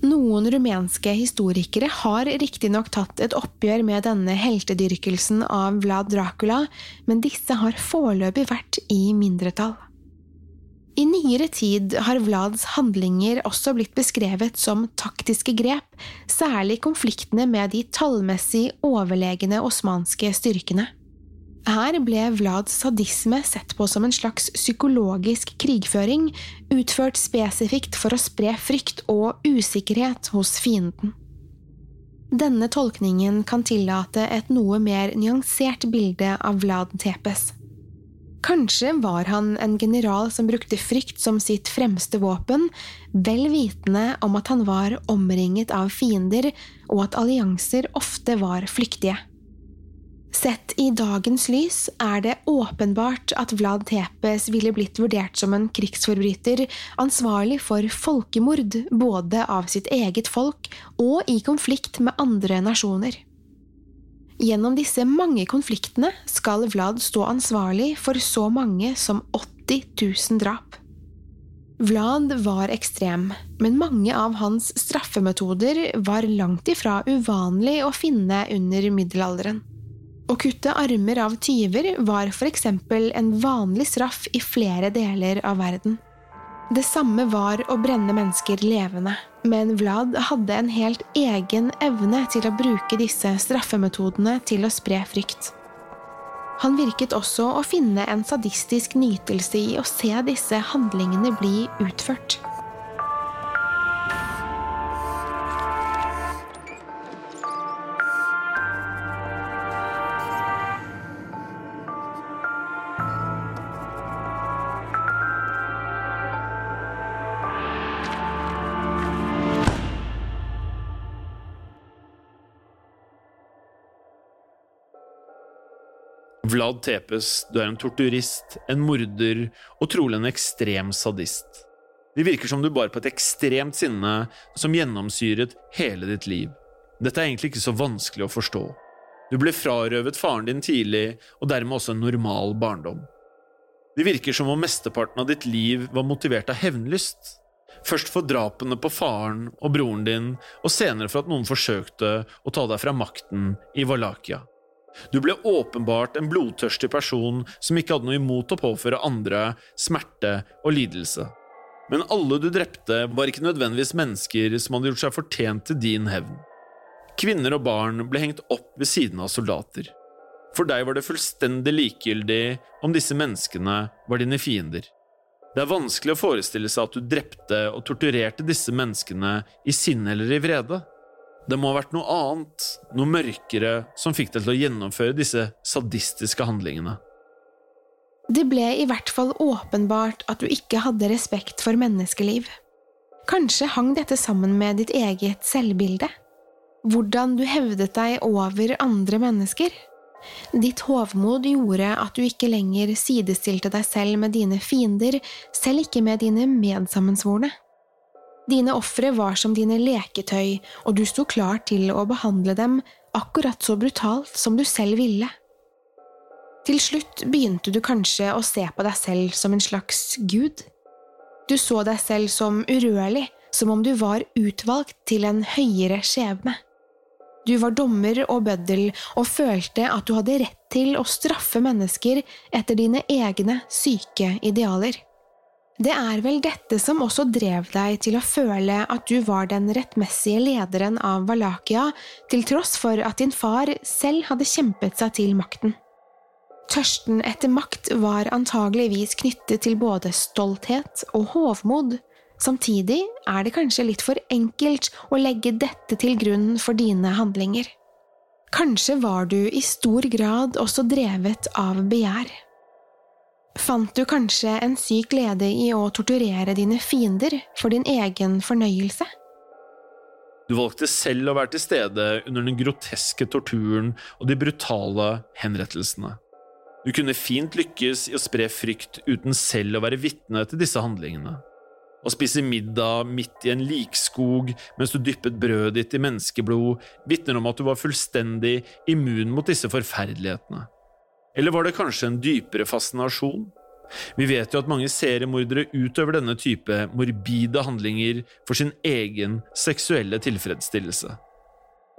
Noen rumenske historikere har riktignok tatt et oppgjør med denne heltedyrkelsen av Vlad Dracula, men disse har foreløpig vært i mindretall. I nyere tid har Vlads handlinger også blitt beskrevet som taktiske grep, særlig konfliktene med de tallmessig overlegne osmanske styrkene. Her ble Vlads sadisme sett på som en slags psykologisk krigføring, utført spesifikt for å spre frykt og usikkerhet hos fienden. Denne tolkningen kan tillate et noe mer nyansert bilde av Vlad Tepes. Kanskje var han en general som brukte frykt som sitt fremste våpen, vel vitende om at han var omringet av fiender, og at allianser ofte var flyktige. Sett i dagens lys er det åpenbart at Vlad Tepes ville blitt vurdert som en krigsforbryter ansvarlig for folkemord både av sitt eget folk og i konflikt med andre nasjoner. Gjennom disse mange konfliktene skal Vlad stå ansvarlig for så mange som 80 000 drap. Vlad var ekstrem, men mange av hans straffemetoder var langt ifra uvanlig å finne under middelalderen. Å kutte armer av tyver var for eksempel en vanlig straff i flere deler av verden. Det samme var å brenne mennesker levende, men Vlad hadde en helt egen evne til å bruke disse straffemetodene til å spre frykt. Han virket også å finne en sadistisk nytelse i å se disse handlingene bli utført. Vlad Tepes, du er en torturist, en morder og trolig en ekstrem sadist. Det virker som du bar på et ekstremt sinne som gjennomsyret hele ditt liv. Dette er egentlig ikke så vanskelig å forstå. Du ble frarøvet faren din tidlig, og dermed også en normal barndom. Det virker som om mesteparten av ditt liv var motivert av hevnlyst. Først for drapene på faren og broren din, og senere for at noen forsøkte å ta deg fra makten i Valakia. Du ble åpenbart en blodtørstig person som ikke hadde noe imot å påføre andre smerte og lidelse. Men alle du drepte, var ikke nødvendigvis mennesker som hadde gjort seg fortjent til din hevn. Kvinner og barn ble hengt opp ved siden av soldater. For deg var det fullstendig likegyldig om disse menneskene var dine fiender. Det er vanskelig å forestille seg at du drepte og torturerte disse menneskene i sinne eller i vrede. Det må ha vært noe annet, noe mørkere, som fikk deg til å gjennomføre disse sadistiske handlingene. Det ble i hvert fall åpenbart at du ikke hadde respekt for menneskeliv. Kanskje hang dette sammen med ditt eget selvbilde? Hvordan du hevdet deg over andre mennesker? Ditt hovmod gjorde at du ikke lenger sidestilte deg selv med dine fiender, selv ikke med dine medsammensvorne. Dine ofre var som dine leketøy, og du sto klar til å behandle dem akkurat så brutalt som du selv ville. Til slutt begynte du kanskje å se på deg selv som en slags gud. Du så deg selv som urørlig, som om du var utvalgt til en høyere skjebne. Du var dommer og bøddel og følte at du hadde rett til å straffe mennesker etter dine egne syke idealer. Det er vel dette som også drev deg til å føle at du var den rettmessige lederen av Valakia, til tross for at din far selv hadde kjempet seg til makten. Tørsten etter makt var antageligvis knyttet til både stolthet og hovmod. Samtidig er det kanskje litt for enkelt å legge dette til grunn for dine handlinger. Kanskje var du i stor grad også drevet av begjær. Fant du kanskje en syk glede i å torturere dine fiender for din egen fornøyelse? Du valgte selv å være til stede under den groteske torturen og de brutale henrettelsene. Du kunne fint lykkes i å spre frykt uten selv å være vitne til disse handlingene. Å spise middag midt i en likskog mens du dyppet brødet ditt i menneskeblod, vitner om at du var fullstendig immun mot disse forferdelighetene. Eller var det kanskje en dypere fascinasjon? Vi vet jo at mange seriemordere utøver denne type morbide handlinger for sin egen seksuelle tilfredsstillelse.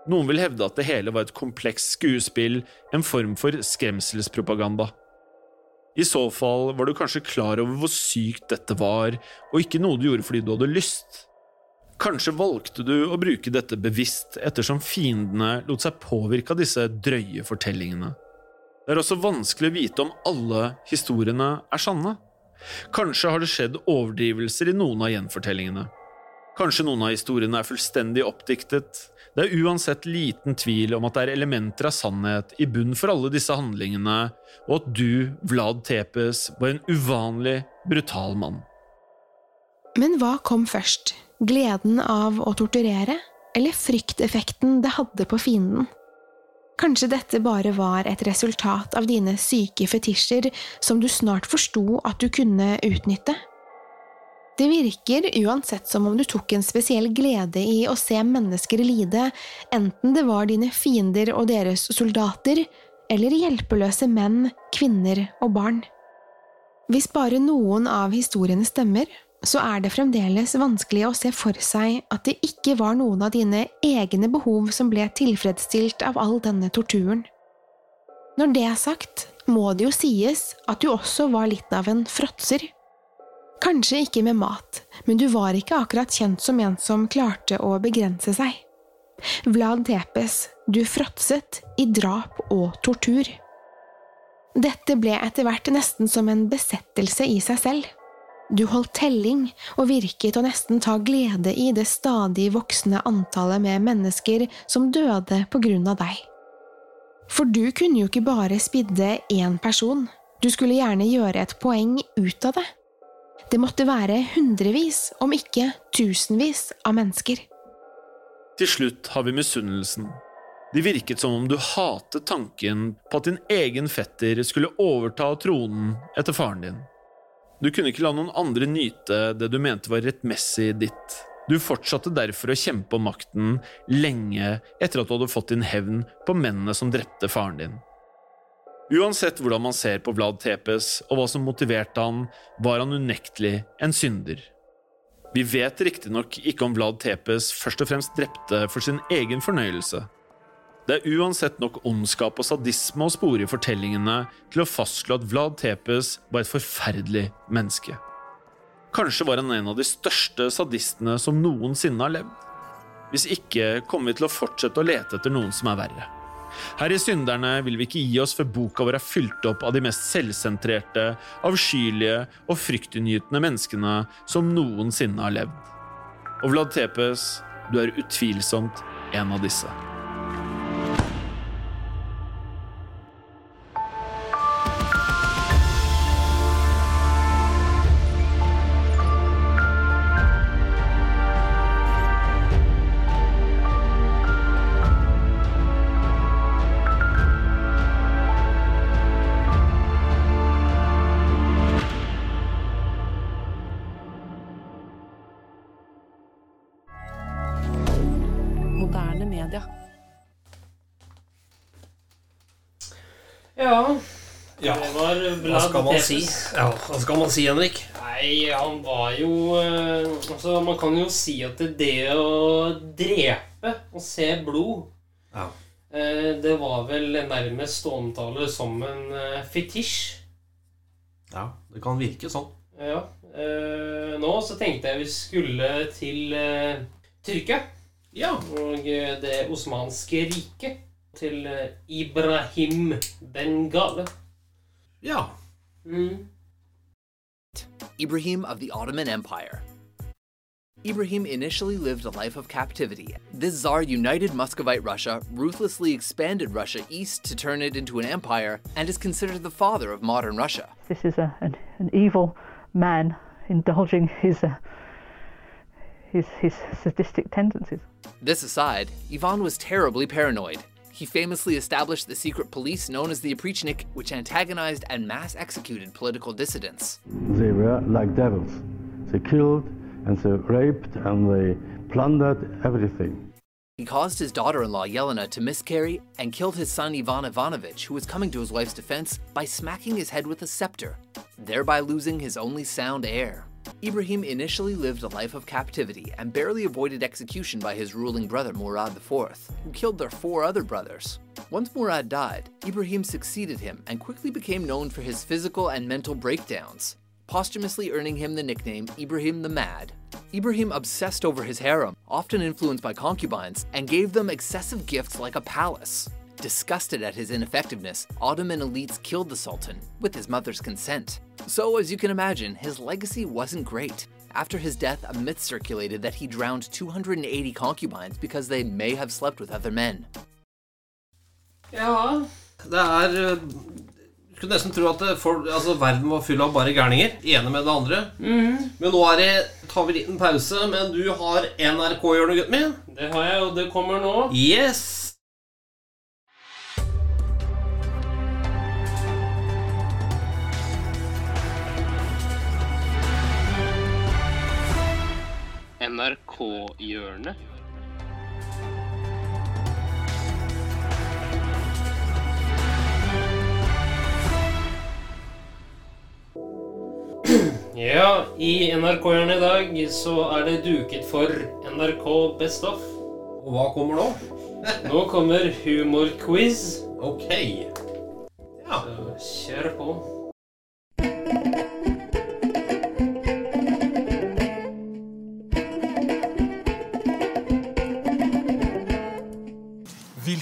Noen vil hevde at det hele var et komplekst skuespill, en form for skremselspropaganda. I så fall var du kanskje klar over hvor sykt dette var, og ikke noe du gjorde fordi du hadde lyst. Kanskje valgte du å bruke dette bevisst ettersom fiendene lot seg påvirke av disse drøye fortellingene. Det er også vanskelig å vite om alle historiene er sanne. Kanskje har det skjedd overdrivelser i noen av gjenfortellingene. Kanskje noen av historiene er fullstendig oppdiktet. Det er uansett liten tvil om at det er elementer av sannhet i bunn for alle disse handlingene, og at du, Vlad Tepes, var en uvanlig brutal mann. Men hva kom først, gleden av å torturere, eller frykteffekten det hadde på fienden? Kanskje dette bare var et resultat av dine syke fetisjer som du snart forsto at du kunne utnytte? Det virker uansett som om du tok en spesiell glede i å se mennesker lide, enten det var dine fiender og deres soldater, eller hjelpeløse menn, kvinner og barn. Hvis bare noen av historiene stemmer, så er det fremdeles vanskelig å se for seg at det ikke var noen av dine egne behov som ble tilfredsstilt av all denne torturen. Når det er sagt, må det jo sies at du også var litt av en fråtser. Kanskje ikke med mat, men du var ikke akkurat kjent som en som klarte å begrense seg. Vlad Tepes, du fråtset i drap og tortur. Dette ble etter hvert nesten som en besettelse i seg selv. Du holdt telling og virket å nesten ta glede i det stadig voksende antallet med mennesker som døde på grunn av deg. For du kunne jo ikke bare spidde én person, du skulle gjerne gjøre et poeng ut av det. Det måtte være hundrevis, om ikke tusenvis, av mennesker. Til slutt har vi misunnelsen. Det virket som om du hatet tanken på at din egen fetter skulle overta tronen etter faren din. Du kunne ikke la noen andre nyte det du mente var rettmessig ditt. Du fortsatte derfor å kjempe om makten lenge etter at du hadde fått din hevn på mennene som drepte faren din. Uansett hvordan man ser på Vlad Tepes og hva som motiverte han, var han unektelig en synder. Vi vet riktignok ikke om Vlad Tepes først og fremst drepte for sin egen fornøyelse. Det er uansett nok ondskap og sadisme å spore i fortellingene til å fastslå at Vlad Tepes var et forferdelig menneske. Kanskje var han en av de største sadistene som noensinne har levd. Hvis ikke kommer vi til å fortsette å lete etter noen som er verre. Her i Synderne vil vi ikke gi oss før boka vår er fylt opp av de mest selvsentrerte, avskyelige og fryktinngytende menneskene som noensinne har levd. Og Vlad Tepes, du er utvilsomt en av disse. Skal man si? Ja, hva skal man si, Henrik? Nei, han var jo eh, Altså, man kan jo si at det, det å drepe og se blod Ja. eh, Det var vel nærmest å omtale som en eh, fetisj. Ja, det kan virke sånn. Ja. eh, Nå så tenkte jeg vi skulle til Tyrkia Ja. og det osmanske riket. Til Ibrahim Ibrahim Bengale. Ja. Mm. Ibrahim of the Ottoman Empire. Ibrahim initially lived a life of captivity. This Tsar united Muscovite Russia, ruthlessly expanded Russia east to turn it into an empire, and is considered the father of modern Russia. This is a, an, an evil man indulging his, uh, his, his sadistic tendencies. This aside, Ivan was terribly paranoid. He famously established the secret police known as the Oprichnik, which antagonized and mass executed political dissidents. They were like devils. They killed and they raped and they plundered everything. He caused his daughter in law Yelena to miscarry and killed his son Ivan Ivanovich, who was coming to his wife's defense, by smacking his head with a scepter, thereby losing his only sound heir. Ibrahim initially lived a life of captivity and barely avoided execution by his ruling brother Murad IV, who killed their four other brothers. Once Murad died, Ibrahim succeeded him and quickly became known for his physical and mental breakdowns, posthumously earning him the nickname Ibrahim the Mad. Ibrahim obsessed over his harem, often influenced by concubines, and gave them excessive gifts like a palace. Disgusted at his ineffectiveness, Ottoman elites killed the Sultan, with his mother's consent. So, as you can imagine, his legacy wasn't great. After his death, a myth circulated that he drowned 280 concubines because they may have slept with other men. Ja Det er eh, Du skulle nesten tro at det, for, altså, verden var full av bare gærninger. Ene med det andre. Mhm. Men nå er det, tar vi en liten pause. Men du har NRK-hjørnet, gutten min. Det har jeg, og det kommer nå. Yes! NRK-hjørnet. Ja, i NRK-hjørnet i dag så er det duket for NRK Best Off. Og hva kommer nå? Nå kommer humorquiz. Ok. Ja. Så kjør på.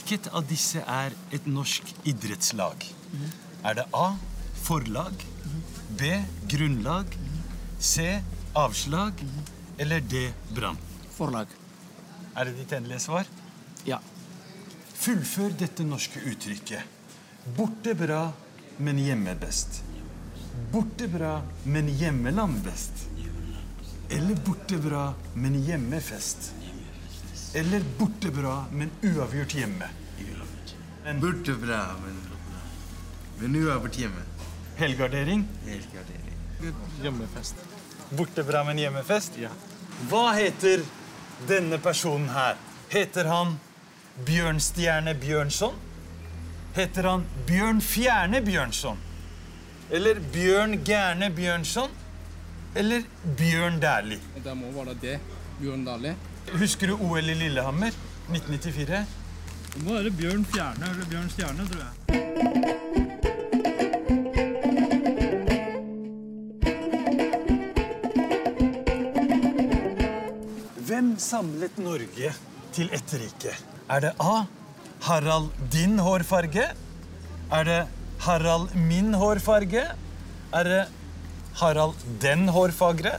Hvilket av disse er et norsk idrettslag? Er det A. Forlag. B. Grunnlag. C. Avslag. Eller D. Brann? Forlag. Er det ditt endelige svar? Ja. Fullfør dette norske uttrykket. Borte bra, men hjemme best. Borte bra, men hjemmeland best. Eller borte bra, men hjemmefest. Eller borte bra, men uavgjort hjemme. Borte bra, men, men uavgjort hjemme. Helgardering. Helgardering. Hjemmefest. Borte bra, men hjemmefest? Ja. Hva heter denne personen her? Heter han Bjørnstjerne Bjørnson? Heter han Bjørn Fjerne Bjørnson? Eller Bjørn Gærne Bjørnson? Eller Bjørn Dæhlie? Det må være det. Bjørn Dæhlie. Husker du OL i Lillehammer 1994? Det må være Bjørn Fjerne eller Bjørn Stjerne, tror jeg. Hvem samlet Norge til ett rike? Er det A. Harald din hårfarge? Er det Harald min hårfarge? Er det Harald den hårfagre?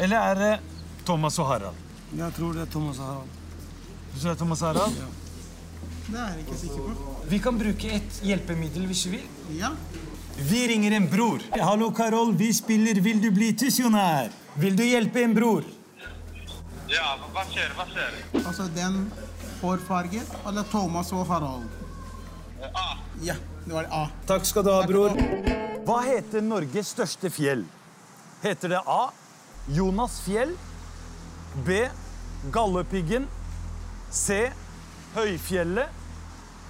Eller er det Thomas og Harald? Jeg tror det er Thomas Harald. Du tror det er Thomas Harald? Det er jeg ikke sikker på. Vi kan bruke et hjelpemiddel hvis vi vil. Ja. Vi ringer en bror. Hallo, Karol. Vi spiller Vil du bli tusjonær? Vil du hjelpe en bror? Ja, hva skjer? Hva skjer? Altså den hårfarge eller Thomas og Harald? A. Ja, det var A. Takk skal du ha, bror. Hva heter Norges største fjell? Heter det A. Jonas fjell? B. Galdhøpiggen? C. Høyfjellet?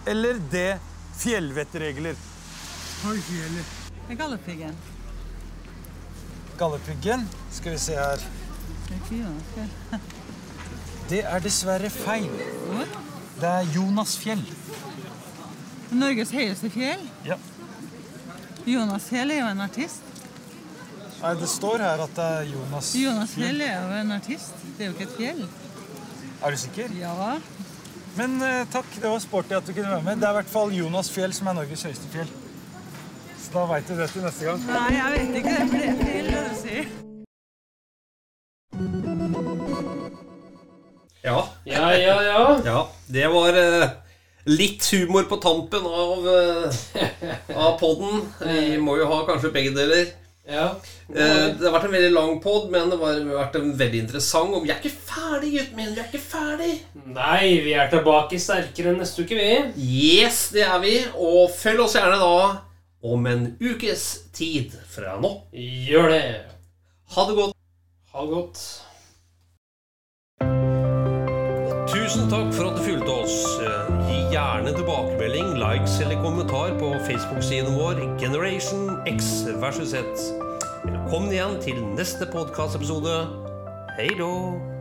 Eller D. Fjellvettregler? Høyfjellet. Galdhøpiggen. Galdhøpiggen? Skal vi se her. Det er dessverre feil. Det er Jonas fjell. Norges høyeste fjell? Ja. Jonas Fjell er jo en artist. Nei, det står her at det er Jonas Jonas Fjell er jo en artist. Det er jo ikke et fjell. Er du sikker? Ja. Men eh, takk, det var sporty at du kunne være med. Det er i hvert fall Jonas fjell som er Norges høyeste fjell. Så da veit du det til neste gang. Nei, jeg vet ikke det, er feil det du sier. Ja. Ja, ja, ja. Ja, det var eh, litt humor på tampen av, uh, av podden. Vi må jo ha kanskje begge deler. Ja. Eh, det har vært en veldig lang pod, men det har vært en veldig interessant. Og vi er ikke ferdig, gutten min. Vi er ikke ferdig. Nei, vi er tilbake sterkere neste uke, vi. Yes, det er vi. Og følg oss gjerne da om en ukes tid fra nå. Gjør det. Ha det godt. Ha det godt. Tusen takk for at du fulgte oss. Gjerne tilbakemelding, likes eller kommentar på Facebook-siden vår Generation X versus Z. Velkommen igjen til neste podkastepisode. Hei då!